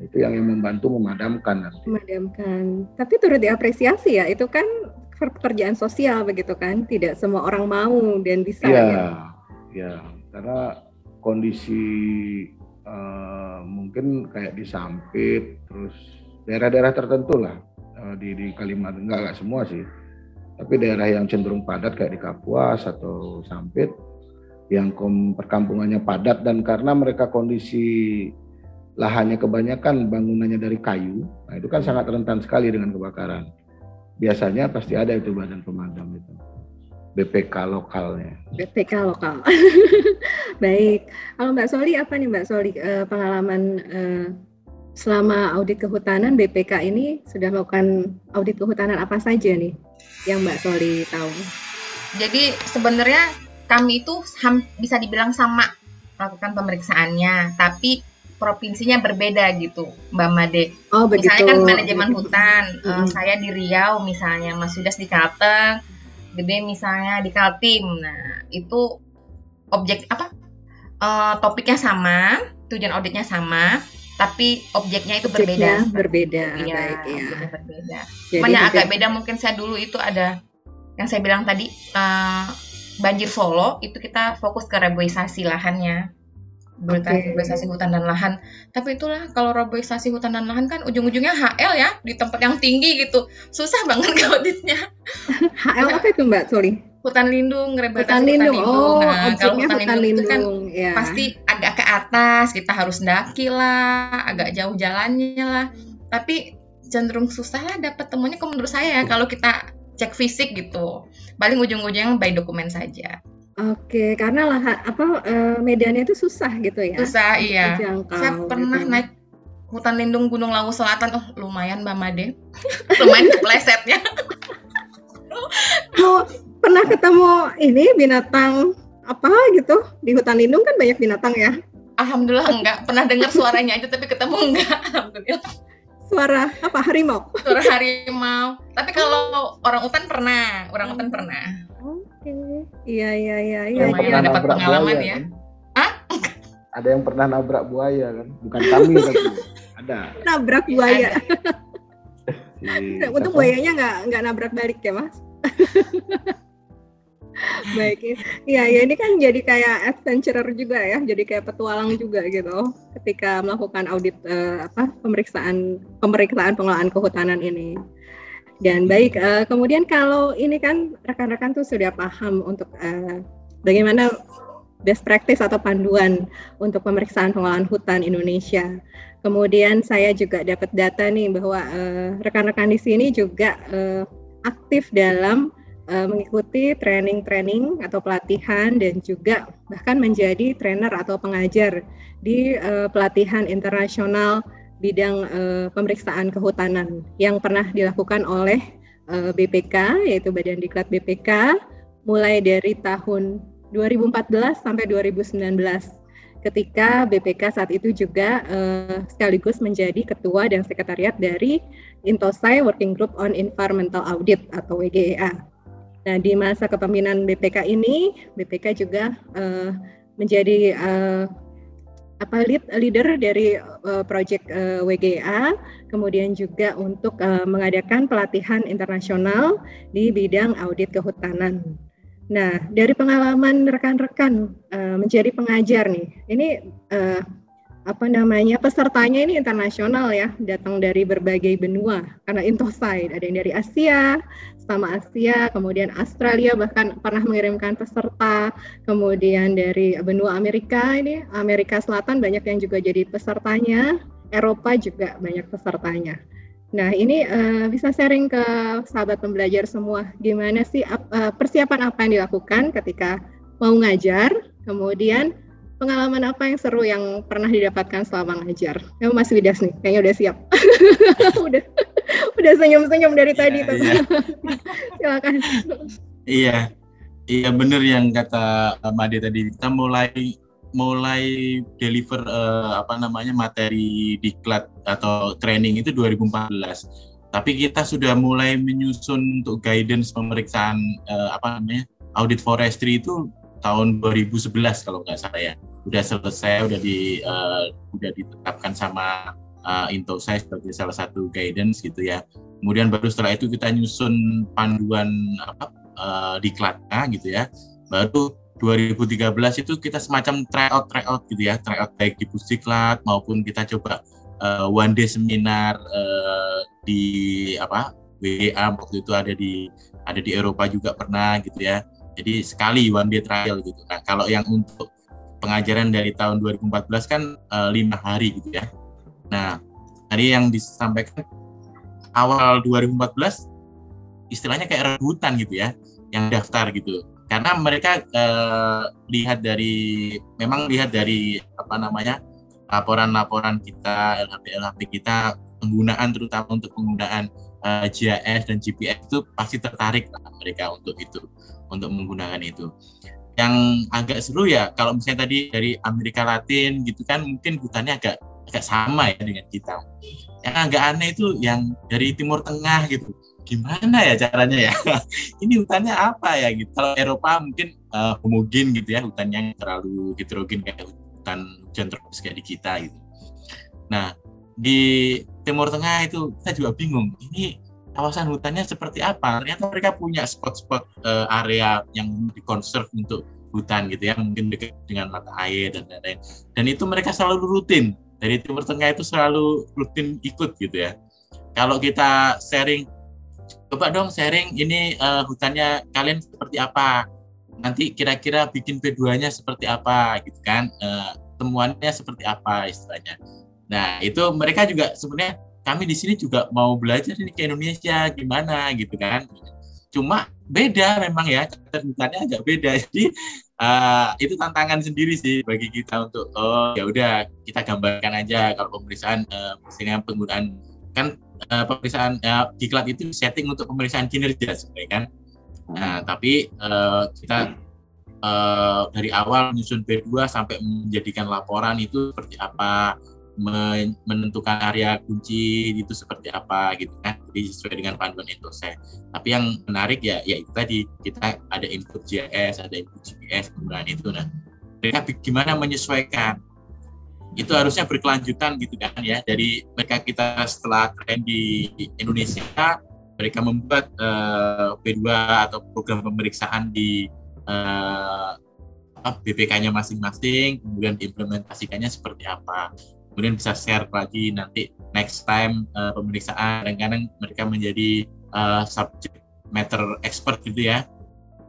itu yang, yang membantu memadamkan nanti. Memadamkan. Tapi turut diapresiasi ya, itu kan pekerjaan sosial begitu kan, tidak semua orang mau dan bisa. Iya, ya, ya. karena kondisi uh, mungkin kayak di Sampit, terus daerah-daerah tertentu lah, uh, di di Kalimantan enggak enggak semua sih. Tapi daerah yang cenderung padat kayak di Kapuas atau Sampit yang perkampungannya padat dan karena mereka kondisi lahannya kebanyakan bangunannya dari kayu, nah itu kan sangat rentan sekali dengan kebakaran. Biasanya pasti ada itu badan pemadam itu. BPK lokalnya. BPK lokal. Baik. Kalau Mbak Soli apa nih Mbak Soli eh, pengalaman eh, selama audit kehutanan BPK ini sudah melakukan audit kehutanan apa saja nih yang Mbak Soli tahu? Jadi sebenarnya kami itu bisa dibilang sama melakukan pemeriksaannya, tapi provinsinya berbeda gitu, Mbak Made. Oh, begitu. Misalnya kan manajemen hutan, mm-hmm. uh, saya di Riau misalnya, Mas Sudas di Kalteng, Gede misalnya di Kaltim. Nah, itu objek apa? Uh, topiknya sama, tujuan auditnya sama, tapi objeknya itu objeknya berbeda. Berbeda, iya, baik ya. berbeda. Jadi yang agak beda mungkin saya dulu itu ada yang saya bilang tadi uh, banjir Solo itu kita fokus ke reboisasi lahannya okay. reboisasi hutan dan lahan. Tapi itulah kalau reboisasi hutan dan lahan kan ujung-ujungnya HL ya di tempat yang tinggi gitu. Susah banget auditnya. HL apa itu Mbak? Sorry. Hutan lindung, reboisasi hutan lindung. Hutan lindung. Oh, nah, kalau hutan, hutan lindung, lindung itu kan ya. pasti agak ke atas, kita harus daki lah, agak jauh jalannya lah. Tapi cenderung susah lah dapat temunya kalau menurut saya kalau kita cek fisik gitu. Paling ujung-ujungnya by dokumen saja. Oke, karena lahan apa uh, medannya itu susah gitu ya. Susah, iya. Dijangkau, Saya pernah gitu. naik hutan lindung Gunung Lawu Selatan. Oh, lumayan Mbak Made. lumayan keplesetnya. oh, pernah ketemu ini binatang apa gitu di hutan lindung kan banyak binatang ya? Alhamdulillah enggak. Pernah dengar suaranya aja tapi ketemu enggak. Alhamdulillah. Suara apa harimau? Suara harimau. Tapi kalau orang hutan pernah, orang hutan pernah. Iya iya iya iya. Lumayan ya. dapat pengalaman buaya, ya. Kan? Hah? Ada yang pernah nabrak buaya kan? Bukan kami tapi ada. Nabrak buaya. Untung buayanya nggak nggak nabrak balik ya mas. Baik, iya ya ini kan jadi kayak adventurer juga ya, jadi kayak petualang juga gitu ketika melakukan audit uh, apa pemeriksaan pemeriksaan pengelolaan kehutanan ini. Dan baik, uh, kemudian kalau ini kan rekan-rekan tuh sudah paham untuk uh, bagaimana best practice atau panduan untuk pemeriksaan pengelolaan hutan Indonesia. Kemudian saya juga dapat data nih bahwa uh, rekan-rekan di sini juga uh, aktif dalam uh, mengikuti training-training atau pelatihan dan juga bahkan menjadi trainer atau pengajar di uh, pelatihan internasional bidang uh, pemeriksaan kehutanan yang pernah dilakukan oleh uh, BPK yaitu Badan Diklat BPK mulai dari tahun 2014 sampai 2019 ketika BPK saat itu juga uh, sekaligus menjadi ketua dan sekretariat dari Intosai Working Group on Environmental Audit atau WGEA. Nah, di masa kepemimpinan BPK ini, BPK juga uh, menjadi uh, apa lead leader dari uh, project uh, eh, WGA, kemudian juga untuk uh, mengadakan pelatihan internasional di bidang audit kehutanan. Nah, dari pengalaman rekan-rekan uh, menjadi pengajar nih, ini uh, apa namanya pesertanya ini internasional ya, datang dari berbagai benua karena Intoside ada yang dari Asia, sama Asia, kemudian Australia bahkan pernah mengirimkan peserta, kemudian dari benua Amerika ini Amerika Selatan banyak yang juga jadi pesertanya, Eropa juga banyak pesertanya. Nah ini uh, bisa sharing ke sahabat pembelajar semua, gimana sih uh, persiapan apa yang dilakukan ketika mau ngajar, kemudian pengalaman apa yang seru yang pernah didapatkan selama ngajar? Ya Mas Widas nih, kayaknya udah siap. udah udah senyum-senyum dari tadi tuh. Iya. Silakan. Iya. Iya benar yang kata Made tadi. Kita mulai mulai deliver uh, apa namanya materi diklat atau training itu 2014. Tapi kita sudah mulai menyusun untuk guidance pemeriksaan uh, apa namanya audit forestry itu tahun 2011 kalau nggak salah ya udah selesai udah di uh, udah ditetapkan sama uh, Intosai sebagai salah satu guidance gitu ya kemudian baru setelah itu kita nyusun panduan apa uh, diklatnya gitu ya baru 2013 itu kita semacam tryout tryout gitu ya tryout baik di Pusdiklat maupun kita coba uh, one day seminar uh, di apa WA waktu itu ada di ada di Eropa juga pernah gitu ya. Jadi sekali one day trial gitu. Nah kalau yang untuk pengajaran dari tahun 2014 kan uh, lima hari gitu ya. Nah tadi yang disampaikan awal 2014 istilahnya kayak rebutan gitu ya, yang daftar gitu. Karena mereka uh, lihat dari memang lihat dari apa namanya laporan-laporan kita LHP LHP kita penggunaan terutama untuk penggunaan eh, GIS dan GPS itu pasti tertarik lah mereka untuk itu untuk menggunakan itu yang agak seru ya kalau misalnya tadi dari Amerika Latin gitu kan mungkin hutannya agak agak sama ya dengan kita. Yang agak aneh itu yang dari Timur Tengah gitu. Gimana ya caranya ya? Ini hutannya apa ya gitu? Kalau Eropa mungkin uh, homogen gitu ya hutannya terlalu heterogen kayak hutan hujan tropis kayak di kita gitu. Nah di Timur Tengah itu kita juga bingung ini kawasan hutannya seperti apa? Ternyata mereka punya spot-spot uh, area yang dikonserv untuk hutan gitu ya mungkin dekat dengan mata air dan lain-lain. Dan itu mereka selalu rutin. Dari Timur Tengah itu selalu rutin ikut gitu ya. Kalau kita sharing coba dong sharing ini uh, hutannya kalian seperti apa? Nanti kira-kira bikin P2-nya seperti apa gitu kan? Uh, temuannya seperti apa istilahnya? Nah, itu mereka juga sebenarnya kami di sini juga mau belajar ini ke Indonesia gimana gitu kan. Cuma beda memang ya, ketentuannya agak beda. Jadi uh, itu tantangan sendiri sih bagi kita untuk oh ya udah kita gambarkan aja kalau pemeriksaan uh, misalnya penggunaan kan uh, pemeriksaan uh, diklat itu setting untuk pemeriksaan kinerja sebenarnya kan. Nah, tapi uh, kita uh, dari awal menyusun B2 sampai menjadikan laporan itu seperti apa menentukan area kunci itu seperti apa gitu kan. Jadi sesuai dengan panduan saya tapi yang menarik ya ya itu tadi kita ada input GIS ada input GPS kemudian itu. Nah mereka gimana menyesuaikan? Itu harusnya berkelanjutan gitu kan ya. Dari mereka kita setelah tren di Indonesia mereka membuat uh, P2 atau program pemeriksaan di uh, eh, BPK-nya masing-masing, kemudian diimplementasikannya seperti apa kemudian bisa share lagi nanti next time uh, pemeriksaan. Kadang-kadang mereka menjadi uh, subject matter expert gitu ya.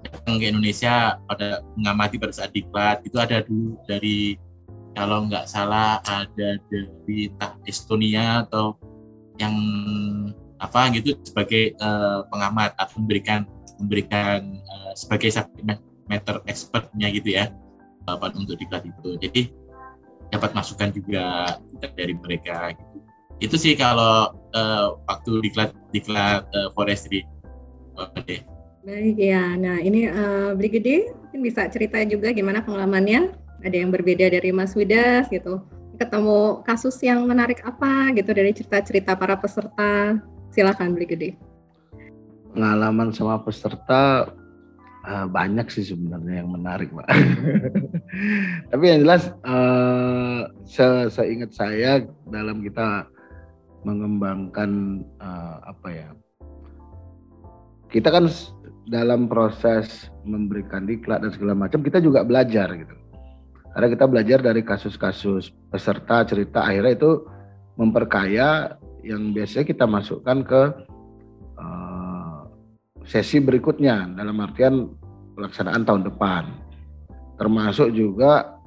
Datang ke Indonesia pada mengamati pada saat diklat itu ada dulu dari kalau nggak salah ada dari entah Estonia atau yang apa gitu sebagai uh, pengamat atau memberikan memberikan uh, sebagai subject matter expertnya gitu ya uh, untuk diklat itu. Jadi dapat masukan juga dari mereka gitu. Itu sih kalau uh, waktu diklat diklat uh, forestry. Oke. Baik ya. Nah, ini uh, Beli Gede mungkin bisa cerita juga gimana pengalamannya? Ada yang berbeda dari Mas Widas gitu. Ketemu kasus yang menarik apa gitu dari cerita-cerita para peserta? Silakan Beli Gede. Pengalaman sama peserta Uh, banyak sih sebenarnya yang menarik, Pak. Tapi yang jelas uh, se seingat saya dalam kita mengembangkan uh, apa ya? Kita kan dalam proses memberikan diklat dan segala macam kita juga belajar gitu. Karena kita belajar dari kasus-kasus peserta cerita akhirnya itu memperkaya yang biasanya kita masukkan ke sesi berikutnya dalam artian pelaksanaan tahun depan. Termasuk juga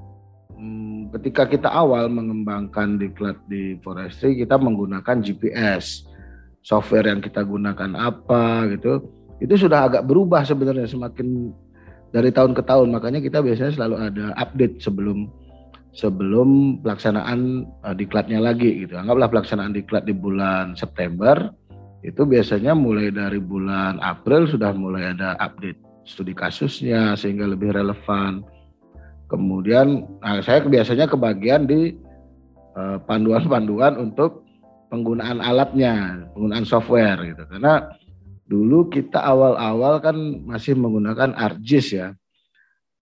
hmm, ketika kita awal mengembangkan diklat di forestry kita menggunakan GPS. Software yang kita gunakan apa gitu. Itu sudah agak berubah sebenarnya semakin dari tahun ke tahun. Makanya kita biasanya selalu ada update sebelum sebelum pelaksanaan uh, diklatnya lagi gitu. Anggaplah pelaksanaan diklat di bulan September itu biasanya mulai dari bulan April sudah mulai ada update studi kasusnya sehingga lebih relevan. Kemudian nah saya biasanya kebagian di eh, panduan-panduan untuk penggunaan alatnya, penggunaan software gitu. Karena dulu kita awal-awal kan masih menggunakan ArcGIS ya.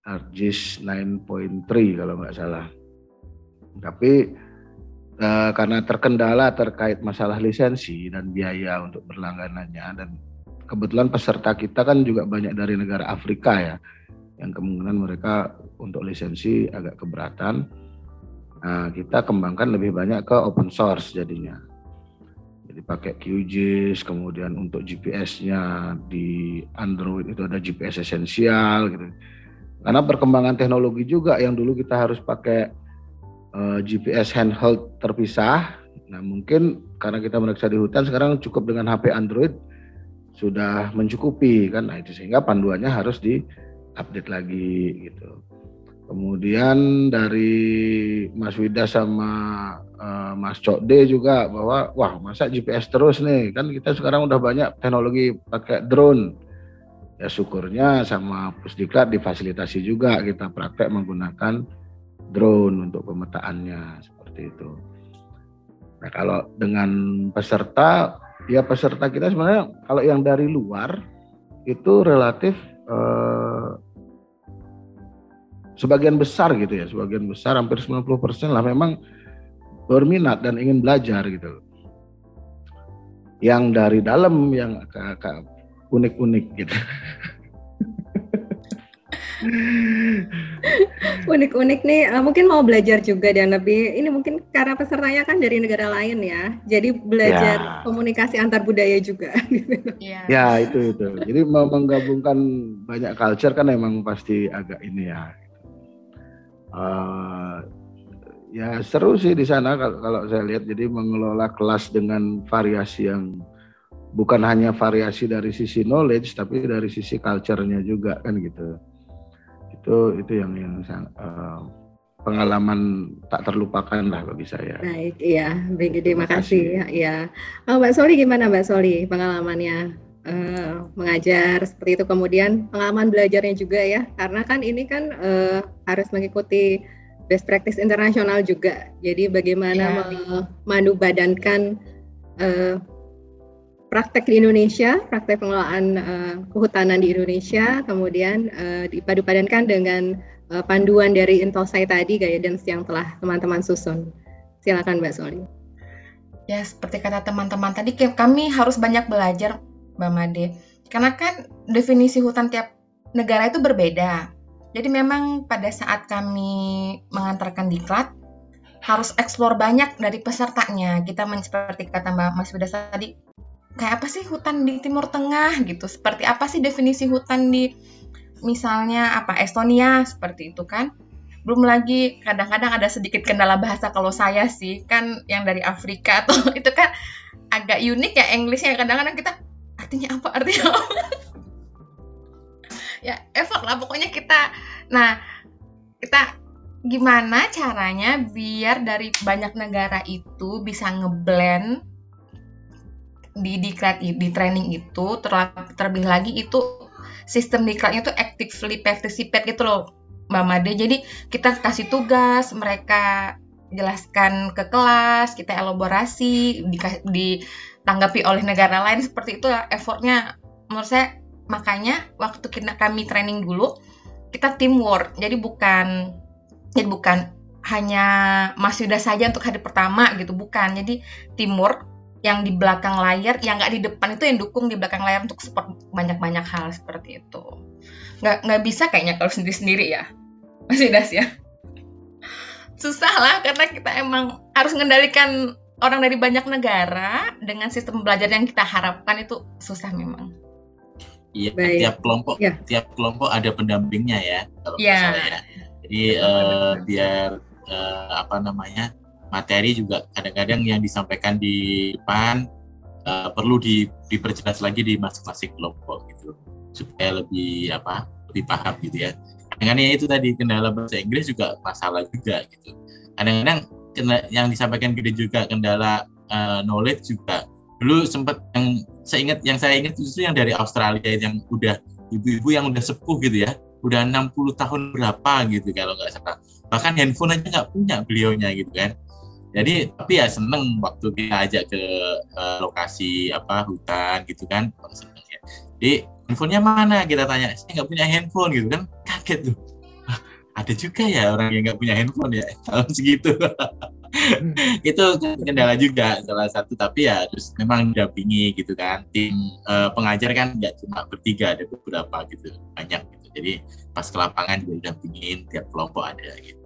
ArcGIS 9.3 kalau nggak salah. Tapi uh, karena terkendala terkait masalah lisensi dan biaya untuk berlangganannya dan kebetulan peserta kita kan juga banyak dari negara Afrika ya yang kemungkinan mereka untuk lisensi agak keberatan. Nah, kita kembangkan lebih banyak ke open source jadinya. Jadi pakai QGIS, kemudian untuk GPS-nya di Android itu ada GPS esensial gitu. Karena perkembangan teknologi juga yang dulu kita harus pakai eh, GPS handheld terpisah. Nah mungkin karena kita meriksa di hutan sekarang cukup dengan HP Android sudah mencukupi kan. Nah itu sehingga panduannya harus di update lagi gitu. Kemudian dari Mas Wida sama uh, Mas Cokde juga bahwa wah masa GPS terus nih kan kita sekarang udah banyak teknologi pakai drone. Ya syukurnya sama Pusdiklat difasilitasi juga kita praktek menggunakan drone untuk pemetaannya seperti itu. Nah kalau dengan peserta ya peserta kita sebenarnya kalau yang dari luar itu relatif uh, sebagian besar gitu ya, sebagian besar hampir 90% lah memang berminat dan ingin belajar gitu. Yang dari dalam yang unik-unik gitu. Unik-unik nih, uh, mungkin mau belajar juga dan lebih ini mungkin karena pesertanya kan dari negara lain ya, jadi belajar ya. komunikasi antar budaya juga. ya. ya itu itu. Jadi mau menggabungkan banyak culture kan emang pasti agak ini ya uh, ya seru sih di sana kalau, kalau saya lihat jadi mengelola kelas dengan variasi yang bukan hanya variasi dari sisi knowledge tapi dari sisi culture-nya juga kan gitu itu itu yang yang uh, pengalaman tak terlupakan lah bagi saya. Baik, iya, baik, terima kasih. Ya, ya. Oh, Mbak Soli gimana Mbak Soli pengalamannya? uh, mengajar seperti itu kemudian pengalaman belajarnya juga ya karena kan ini kan uh, harus mengikuti best practice internasional juga jadi bagaimana yeah. memandu badankan uh, praktek di Indonesia praktek pengelolaan uh, kehutanan di Indonesia kemudian uh, dipadu-padankan dengan uh, panduan dari Intosai tadi guidance yang telah teman-teman susun silakan Mbak Soli ya seperti kata teman-teman tadi kami harus banyak belajar Mbak Made. Karena kan definisi hutan tiap negara itu berbeda. Jadi memang pada saat kami mengantarkan diklat harus eksplor banyak dari pesertanya. Kita seperti kata Mbak Mas Wida tadi, kayak apa sih hutan di Timur Tengah gitu? Seperti apa sih definisi hutan di misalnya apa Estonia seperti itu kan? Belum lagi kadang-kadang ada sedikit kendala bahasa kalau saya sih kan yang dari Afrika atau itu kan agak unik ya Inggrisnya kadang-kadang kita artinya apa artinya apa ya effort lah pokoknya kita nah kita gimana caranya biar dari banyak negara itu bisa ngeblend di diklat di training itu terlebih lagi itu sistem diklatnya tuh actively participate gitu loh Mbak Made. Jadi kita kasih tugas mereka jelaskan ke kelas kita elaborasi di, di ditanggapi oleh negara lain seperti itu effortnya. Menurut saya makanya waktu kita kami training dulu kita teamwork. Jadi bukan jadi bukan hanya Mas Yuda saja untuk hari pertama gitu bukan. Jadi teamwork yang di belakang layar yang nggak di depan itu yang dukung di belakang layar untuk support banyak-banyak hal seperti itu nggak nggak bisa kayaknya kalau sendiri-sendiri ya Mas Yudas ya susah lah karena kita emang harus mengendalikan orang dari banyak negara dengan sistem belajar yang kita harapkan itu susah memang. Iya, tiap kelompok ya. tiap kelompok ada pendampingnya ya kalau ya. ya. Jadi uh, biar uh, apa namanya materi juga kadang-kadang yang disampaikan di depan uh, perlu di, diperjelas lagi di masing-masing kelompok gitu. Supaya lebih apa lebih paham gitu ya. Ya itu tadi kendala bahasa Inggris juga masalah juga gitu. Kadang-kadang yang disampaikan gede juga kendala uh, knowledge juga. Dulu sempat yang saya ingat yang saya ingat justru yang dari Australia yang udah ibu-ibu yang udah sepuh gitu ya. Udah 60 tahun berapa gitu kalau nggak salah. Bahkan handphone aja nggak punya beliaunya gitu kan jadi tapi ya seneng waktu kita ajak ke uh, lokasi apa hutan gitu kan. Seneng ya. Jadi handphonenya mana? kita tanya. Saya nggak punya handphone gitu kan. Kaget tuh. Ada juga ya orang yang nggak punya handphone ya? Tahun segitu. Itu kendala juga salah satu. Tapi ya terus memang didampingi gitu kan. Tim uh, pengajar kan nggak cuma bertiga ada beberapa gitu banyak gitu. Jadi pas ke lapangan juga didampingin tiap kelompok ada gitu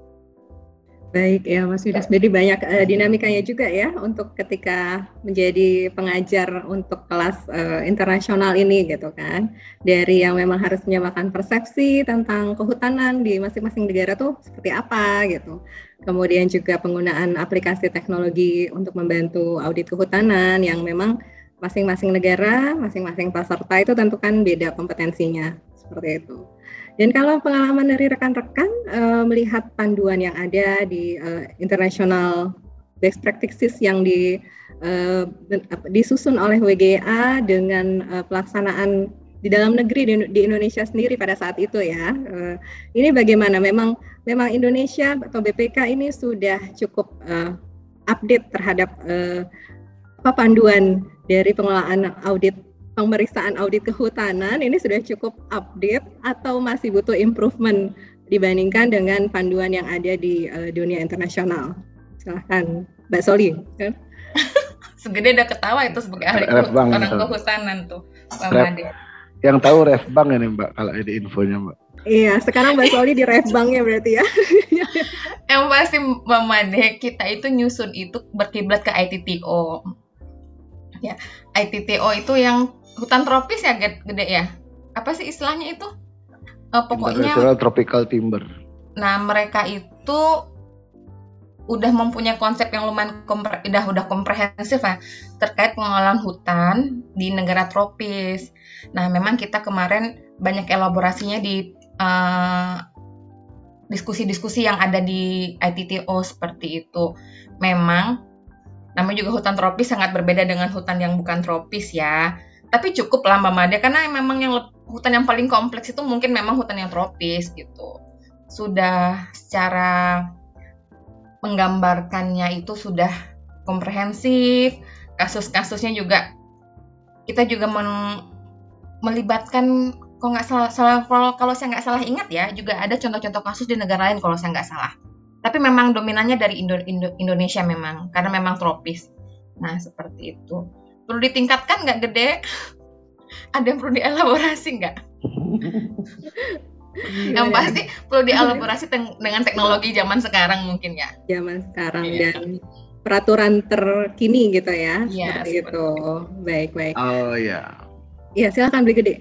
Baik ya Mas Yudas, jadi banyak uh, dinamikanya juga ya untuk ketika menjadi pengajar untuk kelas uh, internasional ini gitu kan. Dari yang memang harus menyamakan persepsi tentang kehutanan di masing-masing negara tuh seperti apa gitu. Kemudian juga penggunaan aplikasi teknologi untuk membantu audit kehutanan yang memang masing-masing negara, masing-masing peserta itu tentukan beda kompetensinya seperti itu. Dan kalau pengalaman dari rekan-rekan uh, melihat panduan yang ada di uh, international best practices yang di uh, disusun oleh WGA dengan uh, pelaksanaan di dalam negeri di, di Indonesia sendiri pada saat itu ya. Uh, ini bagaimana? Memang memang Indonesia atau BPK ini sudah cukup uh, update terhadap uh, panduan dari pengelolaan audit pemeriksaan audit kehutanan ini sudah cukup update atau masih butuh improvement dibandingkan dengan panduan yang ada di uh, dunia internasional? Silahkan, Mbak Soli. Segede udah ketawa itu sebagai ahli orang kehutanan tuh, Mbak Made. Yang tahu ref bank ini Mbak, kalau ada infonya Mbak. Iya, sekarang Mbak Soli di ref bank ya berarti ya. yang pasti Mbak Made, kita itu nyusun itu berkiblat ke ITTO. Ya, ITTO itu yang hutan tropis ya gede ya apa sih istilahnya itu uh, pokoknya tropical timber nah mereka itu udah mempunyai konsep yang lumayan kompre, udah udah komprehensif ya terkait pengelolaan hutan di negara tropis. Nah, memang kita kemarin banyak elaborasinya di diskusi-diskusi uh, yang ada di ITTO seperti itu. Memang namanya juga hutan tropis sangat berbeda dengan hutan yang bukan tropis ya tapi cukup lah Mbak Made karena memang yang hutan yang paling kompleks itu mungkin memang hutan yang tropis gitu. Sudah secara menggambarkannya itu sudah komprehensif kasus-kasusnya juga kita juga men, melibatkan kalau nggak salah, salah kalau, saya nggak salah ingat ya juga ada contoh-contoh kasus di negara lain kalau saya nggak salah. Tapi memang dominannya dari Indo, Indo, Indonesia memang karena memang tropis. Nah seperti itu perlu ditingkatkan nggak gede? Ada yang perlu dielaborasi nggak? Yang pasti perlu dielaborasi dengan teknologi zaman sekarang mungkin ya. Zaman sekarang iya. dan peraturan terkini gitu ya, ya seperti itu. baik baik. Oh ya ya silakan beli gede.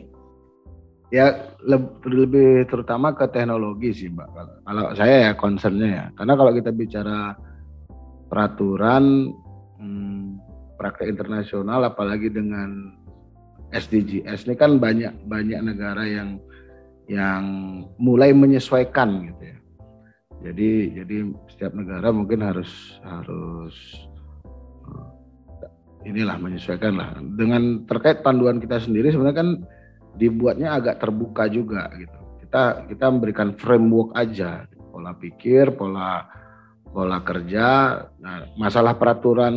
Ya lebih, lebih terutama ke teknologi sih mbak. Kalau, kalau saya ya concernnya ya. Karena kalau kita bicara peraturan hmm, praktek internasional apalagi dengan SDGs ini kan banyak banyak negara yang yang mulai menyesuaikan gitu ya. Jadi jadi setiap negara mungkin harus harus eh, inilah menyesuaikan lah dengan terkait panduan kita sendiri sebenarnya kan dibuatnya agak terbuka juga gitu. Kita kita memberikan framework aja pola pikir, pola pola kerja. Nah, masalah peraturan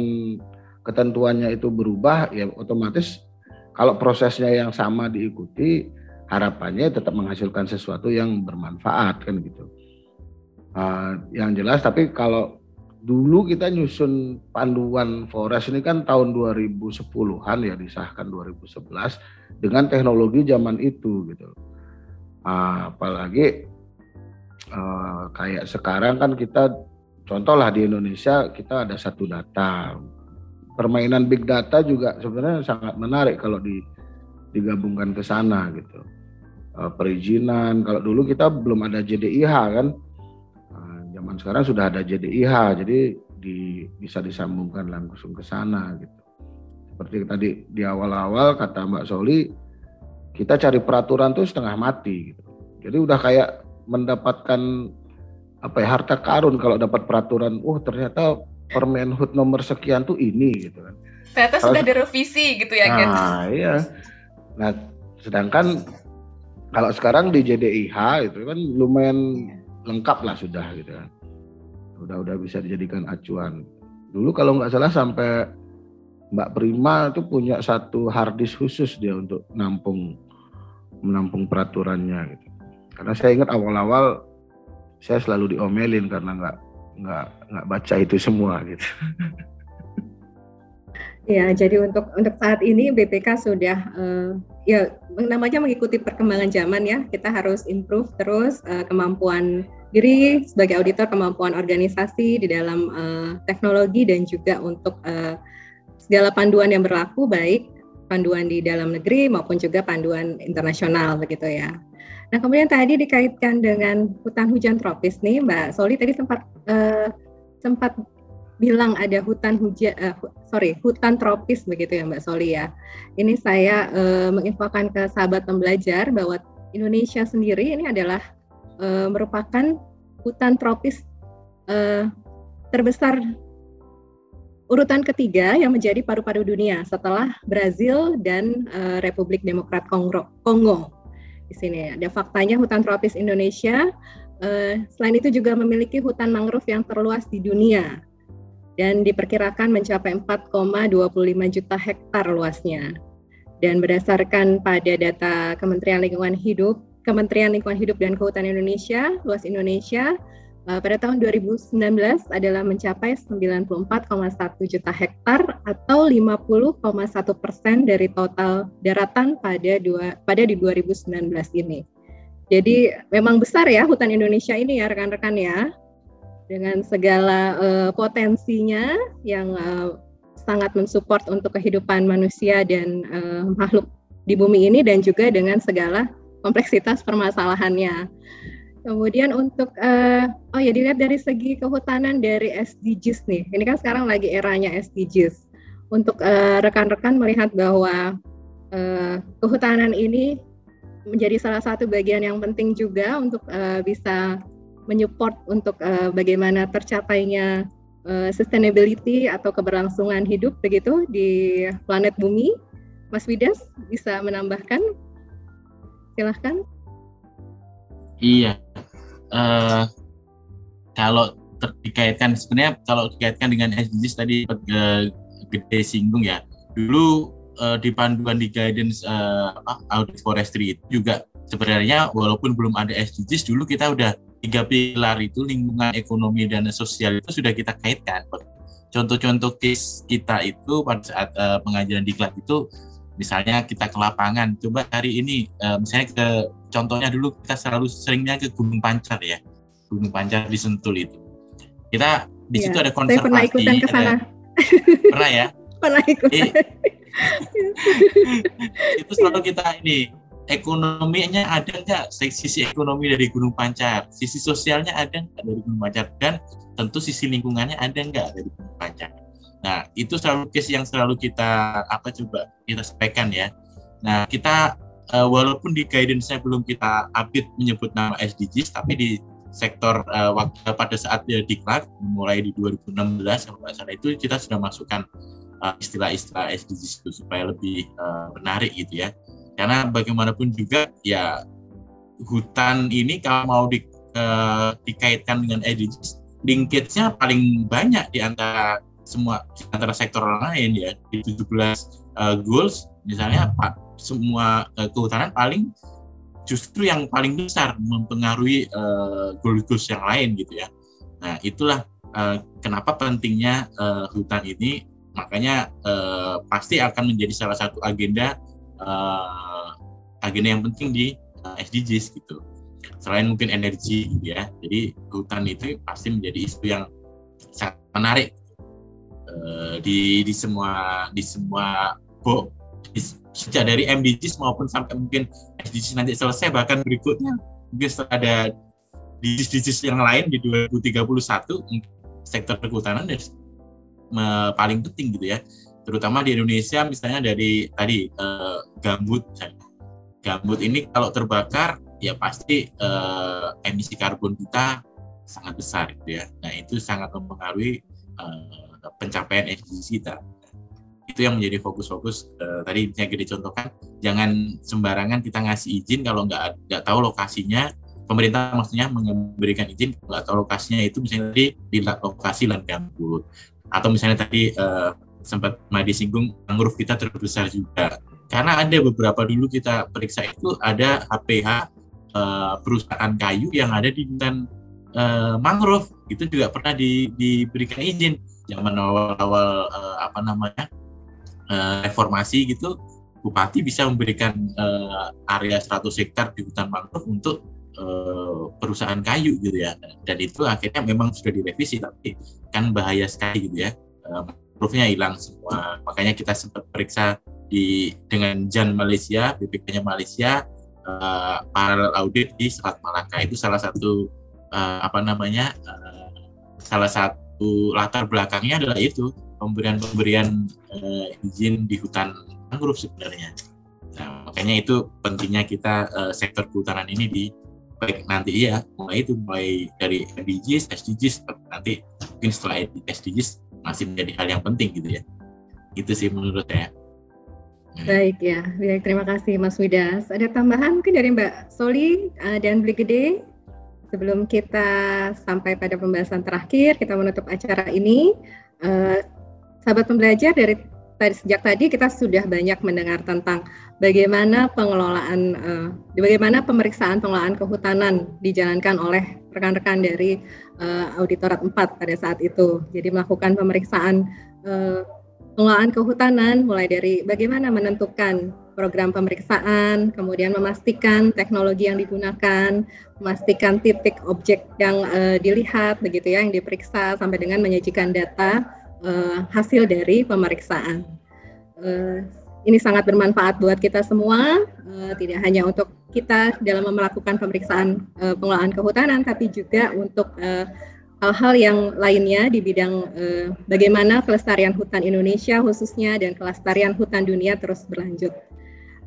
ketentuannya itu berubah ya otomatis kalau prosesnya yang sama diikuti harapannya tetap menghasilkan sesuatu yang bermanfaat kan gitu. Uh, yang jelas tapi kalau dulu kita nyusun panduan Forest ini kan tahun 2010-an ya disahkan 2011 dengan teknologi zaman itu gitu. Uh, apalagi uh, kayak sekarang kan kita contohlah di Indonesia kita ada satu data permainan big data juga sebenarnya sangat menarik kalau di, digabungkan ke sana gitu. Uh, perizinan kalau dulu kita belum ada JDIH kan, uh, zaman sekarang sudah ada JDIH, jadi di, bisa disambungkan langsung ke sana gitu. Seperti tadi di awal-awal kata Mbak Soli, kita cari peraturan tuh setengah mati gitu. Jadi udah kayak mendapatkan apa ya harta karun kalau dapat peraturan, oh ternyata Permenhub nomor sekian tuh ini gitu kan. Ternyata Kalau, sudah direvisi gitu ya, Nah, gitu. iya. Nah, sedangkan kalau sekarang di JDIH itu kan lumayan lengkap lah sudah gitu kan. Udah udah bisa dijadikan acuan. Dulu kalau nggak salah sampai Mbak Prima itu punya satu harddisk khusus dia untuk nampung menampung peraturannya gitu. Karena saya ingat awal-awal saya selalu diomelin karena nggak nggak nggak baca itu semua gitu. Ya, jadi untuk untuk saat ini BPK sudah uh, ya namanya mengikuti perkembangan zaman ya. Kita harus improve terus uh, kemampuan diri sebagai auditor kemampuan organisasi di dalam uh, teknologi dan juga untuk uh, segala panduan yang berlaku baik panduan di dalam negeri maupun juga panduan internasional begitu ya. Nah kemudian tadi dikaitkan dengan hutan hujan tropis nih Mbak Soli tadi sempat uh, sempat bilang ada hutan hujan uh, sorry hutan tropis begitu ya Mbak Soli ya. Ini saya uh, menginfokan ke sahabat pembelajar bahwa Indonesia sendiri ini adalah uh, merupakan hutan tropis uh, terbesar urutan ketiga yang menjadi paru-paru dunia setelah Brazil dan uh, Republik Demokrat Kongo. Kongo. Di sini ada faktanya hutan tropis Indonesia. Uh, selain itu juga memiliki hutan mangrove yang terluas di dunia dan diperkirakan mencapai 4,25 juta hektar luasnya. Dan berdasarkan pada data Kementerian Lingkungan Hidup, Kementerian Lingkungan Hidup dan Kehutanan Indonesia, luas Indonesia uh, pada tahun 2019 adalah mencapai 94,1 juta hektar atau 50,1 persen dari total daratan pada dua, pada di 2019 ini. Jadi memang besar ya hutan Indonesia ini ya rekan-rekan ya dengan segala uh, potensinya yang uh, sangat mensupport untuk kehidupan manusia dan uh, makhluk di bumi ini dan juga dengan segala kompleksitas permasalahannya. Kemudian untuk uh, oh ya dilihat dari segi kehutanan dari SDGs nih. Ini kan sekarang lagi eranya SDGs. Untuk rekan-rekan uh, melihat bahwa uh, kehutanan ini menjadi salah satu bagian yang penting juga untuk uh, bisa menyupport untuk uh, bagaimana tercapainya uh, sustainability atau keberlangsungan hidup begitu di planet bumi. Mas Widas bisa menambahkan? Silahkan. Iya, uh, kalau dikaitkan sebenarnya kalau dikaitkan dengan SDGs tadi gede singgung ya. Dulu uh, di panduan di guidance uh, audit forestry itu juga sebenarnya walaupun belum ada SDGs dulu kita udah tiga pilar itu lingkungan ekonomi dan sosial itu sudah kita kaitkan. Contoh-contoh case kita itu pada saat uh, pengajaran di klub itu misalnya kita ke lapangan coba hari ini uh, misalnya ke contohnya dulu kita selalu seringnya ke Gunung Pancar ya Gunung Pancar di Sentul itu. Kita di situ ya, ada konservasi pernah ikutan ke sana. Ada, pernah ya? Pernah ikut eh, itu selalu kita ini ekonominya ada nggak sisi ekonomi dari Gunung Pancar, sisi sosialnya ada nggak dari Gunung Pancar, dan tentu sisi lingkungannya ada nggak dari Gunung Pancar. Nah itu selalu case yang selalu kita apa coba kita sampaikan ya. Nah kita uh, walaupun di guidance-nya belum kita update menyebut nama SDGs, tapi di sektor uh, waktu pada saat dia diklat mulai di 2016 kalau nggak salah itu kita sudah masukkan uh, istilah-istilah SDGs itu supaya lebih uh, menarik gitu ya karena bagaimanapun juga ya hutan ini kalau mau di, uh, dikaitkan dengan SDGs linkage-nya paling banyak di antara semua di antara sektor lain ya di 17 uh, goals misalnya Pak semua uh, kehutanan paling justru yang paling besar mempengaruhi uh, goals-goals yang lain gitu ya. Nah, itulah uh, kenapa pentingnya uh, hutan ini makanya uh, pasti akan menjadi salah satu agenda uh, agenda yang penting di eh, SDGs gitu. Selain mungkin energi gitu ya. Jadi hutan itu pasti menjadi isu yang sangat menarik uh, di di semua di semua bo, di, sejak dari MDGs maupun sampai mungkin SDGs nanti selesai bahkan berikutnya mungkin ada di SDGs yang lain di 2031 sektor kehutanan paling penting gitu ya terutama di Indonesia misalnya dari tadi uh, gambut misalnya. Gambut ini kalau terbakar ya pasti uh, emisi karbon kita sangat besar gitu ya. Nah, itu sangat mempengaruhi uh, pencapaian SDGs kita. Itu yang menjadi fokus-fokus tadi yang kita contohkan jangan sembarangan kita ngasih izin kalau nggak nggak tahu lokasinya pemerintah maksudnya memberikan izin nggak tahu lokasinya itu misalnya di, di lokasi lahan gambut atau misalnya tadi uh, sempat Madi singgung mangrove kita terbesar juga. Karena ada beberapa dulu kita periksa itu ada HPH uh, eh, perusahaan kayu yang ada di hutan uh, mangrove. Itu juga pernah di, diberikan izin. Zaman awal-awal uh, apa namanya uh, reformasi gitu bupati bisa memberikan uh, area 100 hektar di hutan mangrove untuk uh, perusahaan kayu gitu ya. Dan itu akhirnya memang sudah direvisi tapi kan bahaya sekali gitu ya. Uh, proofnya hilang semua. Makanya kita sempat periksa di dengan Jan Malaysia BPK-nya Malaysia. Uh, paralel audit di Selat Malaka itu salah satu uh, apa namanya uh, salah satu latar belakangnya adalah itu pemberian-pemberian uh, izin di hutan mangrove sebenarnya. Nah, makanya itu pentingnya kita uh, sektor kehutanan ini di baik nanti iya mulai itu mulai dari SDGs, SDGs nanti mungkin setelah SDGs masih menjadi hal yang penting gitu ya. Itu sih menurut saya. Baik ya, baik terima kasih Mas Widas. Ada tambahan mungkin dari Mbak Soli uh, dan Beli Gede sebelum kita sampai pada pembahasan terakhir kita menutup acara ini. Uh, sahabat pembelajar dari sejak tadi kita sudah banyak mendengar tentang bagaimana pengelolaan, uh, bagaimana pemeriksaan pengelolaan kehutanan dijalankan oleh rekan-rekan dari uh, Auditorat 4 pada saat itu. Jadi melakukan pemeriksaan uh, pengelolaan kehutanan mulai dari bagaimana menentukan program pemeriksaan, kemudian memastikan teknologi yang digunakan, memastikan titik objek yang uh, dilihat begitu ya yang diperiksa sampai dengan menyajikan data uh, hasil dari pemeriksaan. Uh, ini sangat bermanfaat buat kita semua, uh, tidak hanya untuk kita dalam melakukan pemeriksaan uh, pengelolaan kehutanan, tapi juga untuk uh, hal-hal yang lainnya di bidang eh, bagaimana kelestarian hutan Indonesia khususnya dan kelestarian hutan dunia terus berlanjut.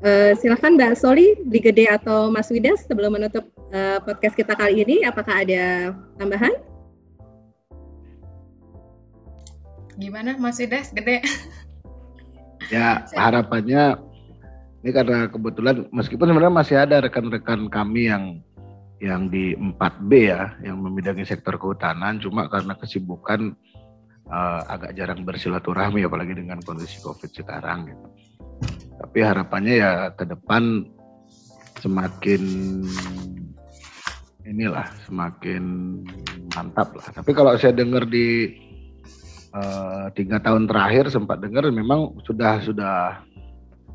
Eh, silakan Mbak Soli, Gede atau Mas Widas sebelum menutup eh, podcast kita kali ini, apakah ada tambahan? Gimana Mas Widas, Gede? Ya harapannya ini karena kebetulan meskipun sebenarnya masih ada rekan-rekan kami yang yang di 4B ya, yang membidangi sektor kehutanan, cuma karena kesibukan uh, agak jarang bersilaturahmi, apalagi dengan kondisi COVID sekarang. Gitu. Tapi harapannya ya ke depan semakin inilah semakin mantap lah. Tapi kalau saya dengar di uh, tahun terakhir sempat dengar memang sudah sudah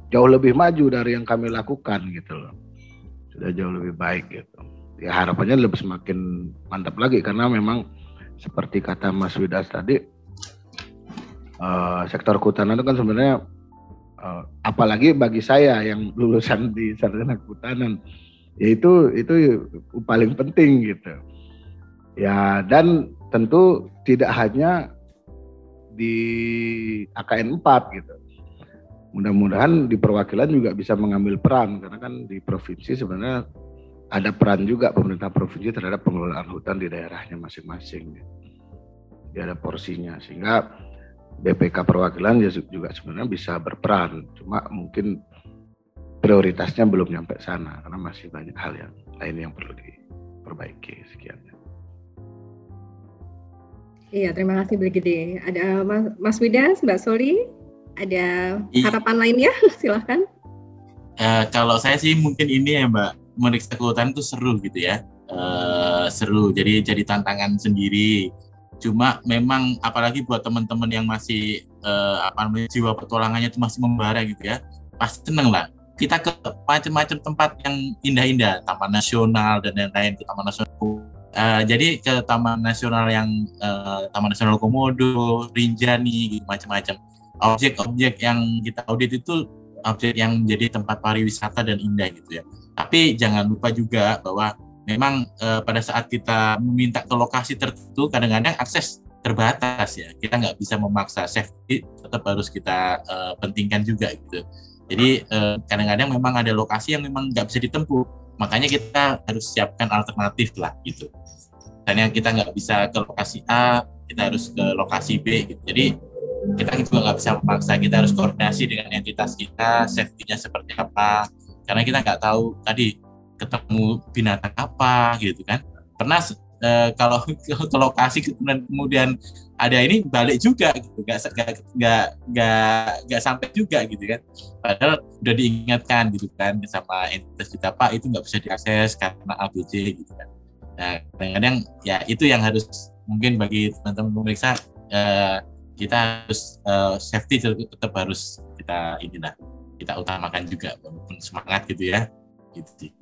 jauh lebih maju dari yang kami lakukan gitu loh. Sudah jauh lebih baik gitu ya harapannya lebih semakin mantap lagi karena memang seperti kata Mas Widas tadi uh, sektor kehutanan itu kan sebenarnya uh, apalagi bagi saya yang lulusan di sarjana kehutanan yaitu itu paling penting gitu ya dan tentu tidak hanya di AKN 4 gitu mudah-mudahan di perwakilan juga bisa mengambil peran karena kan di provinsi sebenarnya ada peran juga pemerintah provinsi terhadap pengelolaan hutan di daerahnya masing-masing. Dia ada porsinya sehingga BPK perwakilan ya juga sebenarnya bisa berperan. Cuma mungkin prioritasnya belum nyampe sana karena masih banyak hal yang lain yang perlu diperbaiki. Sekian. Iya, terima kasih Bu Gede. Ada Mas, Widas, Mbak Soli, ada harapan lainnya? Silahkan. Uh, kalau saya sih mungkin ini ya Mbak, meriksa kehutanan itu seru gitu ya uh, seru jadi jadi tantangan sendiri cuma memang apalagi buat teman-teman yang masih uh, apa namanya jiwa petualangannya itu masih membara gitu ya pasti seneng lah kita ke macam-macam tempat yang indah-indah taman nasional dan lain-lain ke taman nasional uh, jadi ke taman nasional yang uh, taman nasional Komodo Rinjani gitu macam-macam objek-objek yang kita audit itu objek yang menjadi tempat pariwisata dan indah gitu ya tapi jangan lupa juga bahwa memang uh, pada saat kita meminta ke lokasi tertentu kadang-kadang akses terbatas ya. Kita nggak bisa memaksa safety, tetap harus kita uh, pentingkan juga gitu. Jadi kadang eh, kadang-kadang memang ada lokasi yang memang nggak bisa ditempuh. Makanya kita harus siapkan alternatif lah gitu. Misalnya kita nggak bisa ke lokasi A, kita harus ke lokasi B gitu. Jadi kita juga nggak bisa memaksa, kita harus koordinasi dengan entitas kita, safety-nya seperti apa, karena kita nggak tahu tadi ketemu binatang apa gitu kan pernah e, kalau ke lokasi kemudian ada ini balik juga gitu. Nggak nggak nggak nggak sampai juga gitu kan. Padahal udah diingatkan gitu kan sama entitas kita pak itu nggak bisa diakses karena ABC gitu kan. Nah kadang-kadang ya itu yang harus mungkin bagi teman-teman pemeriksa eh, kita harus eh, safety tetap harus kita inilah kita utamakan juga walaupun semangat gitu ya. Gitu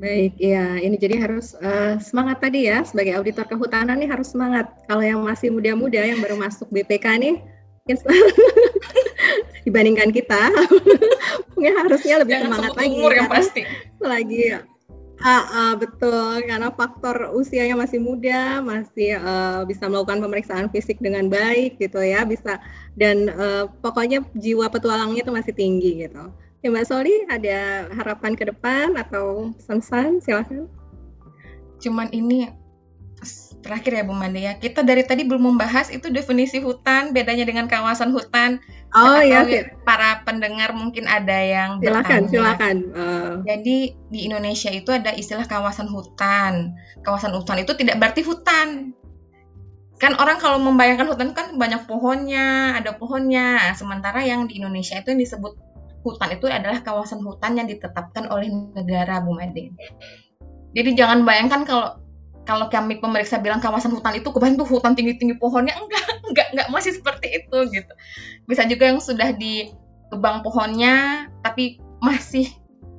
Baik, ya ini jadi harus uh, semangat tadi ya sebagai auditor kehutanan nih harus semangat. Kalau yang masih muda-muda yang baru masuk BPK nih dibandingkan kita mungkin harusnya lebih Jangan semangat lagi. Umur yang pasti. Lagi Ah, ah, betul, karena faktor usianya masih muda, masih uh, bisa melakukan pemeriksaan fisik dengan baik gitu ya, bisa dan uh, pokoknya jiwa petualangnya itu masih tinggi gitu. Ya Mbak Soli ada harapan ke depan atau pesan silahkan. Cuman ini terakhir ya Bu Mandi ya. Kita dari tadi belum membahas itu definisi hutan, bedanya dengan kawasan hutan. Oh iya. Para pendengar mungkin ada yang silakan bertanya. silakan. Uh. Jadi di Indonesia itu ada istilah kawasan hutan. Kawasan hutan itu tidak berarti hutan. Kan orang kalau membayangkan hutan kan banyak pohonnya, ada pohonnya. Sementara yang di Indonesia itu yang disebut hutan itu adalah kawasan hutan yang ditetapkan oleh negara Bu Made. Jadi jangan bayangkan kalau kalau kami pemeriksa bilang kawasan hutan itu kebanyakan tuh hutan tinggi-tinggi pohonnya enggak, enggak, enggak masih seperti itu gitu. Bisa juga yang sudah di kebang pohonnya tapi masih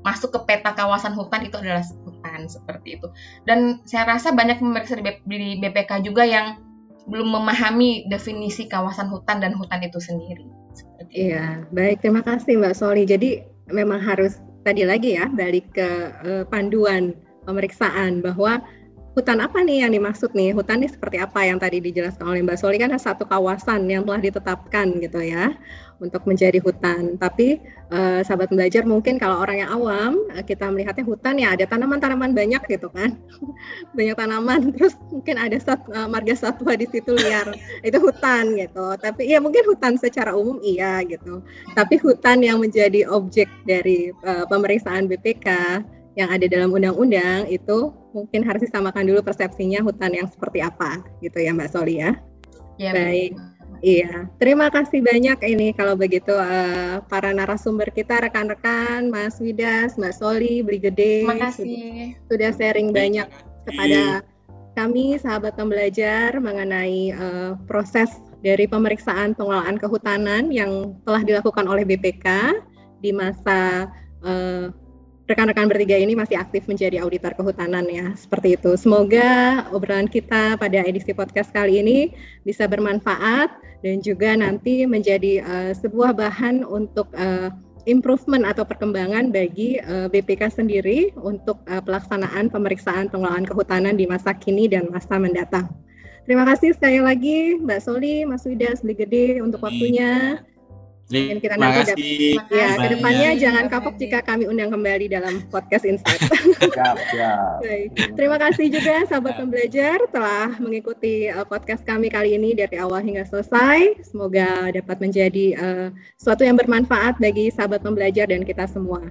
masuk ke peta kawasan hutan itu adalah hutan seperti itu. Dan saya rasa banyak pemeriksa di BPK juga yang belum memahami definisi kawasan hutan dan hutan itu sendiri. Iya, baik. Terima kasih Mbak Soli. Jadi memang harus tadi lagi ya balik ke uh, panduan pemeriksaan bahwa hutan apa nih yang dimaksud nih? Hutan ini seperti apa yang tadi dijelaskan oleh Mbak Soli kan satu kawasan yang telah ditetapkan gitu ya untuk menjadi hutan. Tapi eh, sahabat belajar mungkin kalau orang yang awam eh, kita melihatnya hutan ya ada tanaman-tanaman banyak gitu kan. banyak tanaman terus mungkin ada sat, eh, marga satwa di situ liar. Itu hutan gitu. Tapi ya mungkin hutan secara umum iya gitu. Tapi hutan yang menjadi objek dari eh, pemeriksaan BPK yang ada dalam undang-undang itu mungkin harus disamakan dulu persepsinya hutan yang seperti apa gitu ya Mbak Soli ya. ya Baik. Iya, terima kasih banyak ini kalau begitu uh, para narasumber kita, rekan-rekan, Mas Widas, Mbak Soli, Beli Gede, terima kasih. sudah sharing banyak kepada kami sahabat pembelajar mengenai uh, proses dari pemeriksaan pengelolaan kehutanan yang telah dilakukan oleh BPK di masa uh, rekan-rekan bertiga ini masih aktif menjadi auditor kehutanan ya, seperti itu. Semoga obrolan kita pada edisi podcast kali ini bisa bermanfaat dan juga nanti menjadi uh, sebuah bahan untuk uh, improvement atau perkembangan bagi uh, eh, BPK sendiri untuk uh, pelaksanaan pemeriksaan pengelolaan kehutanan di masa kini dan masa mendatang. Terima kasih sekali lagi Mbak Soli, Mas Widas, Gede untuk waktunya. Mungkin kita Terima nanti kasih. Ya, ke depannya jangan kapok jika kami undang kembali dalam podcast Insight. siap, siap. Baik. Terima kasih juga sahabat pembelajar telah mengikuti uh, podcast kami kali ini dari awal hingga selesai. Semoga dapat menjadi uh, suatu yang bermanfaat bagi sahabat pembelajar dan kita semua.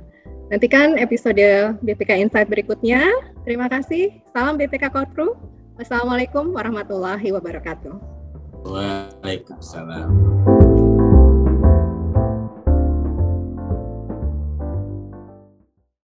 Nantikan episode BPK Insight berikutnya. Terima kasih. Salam BPK Korpru. Wassalamualaikum warahmatullahi wabarakatuh. Waalaikumsalam.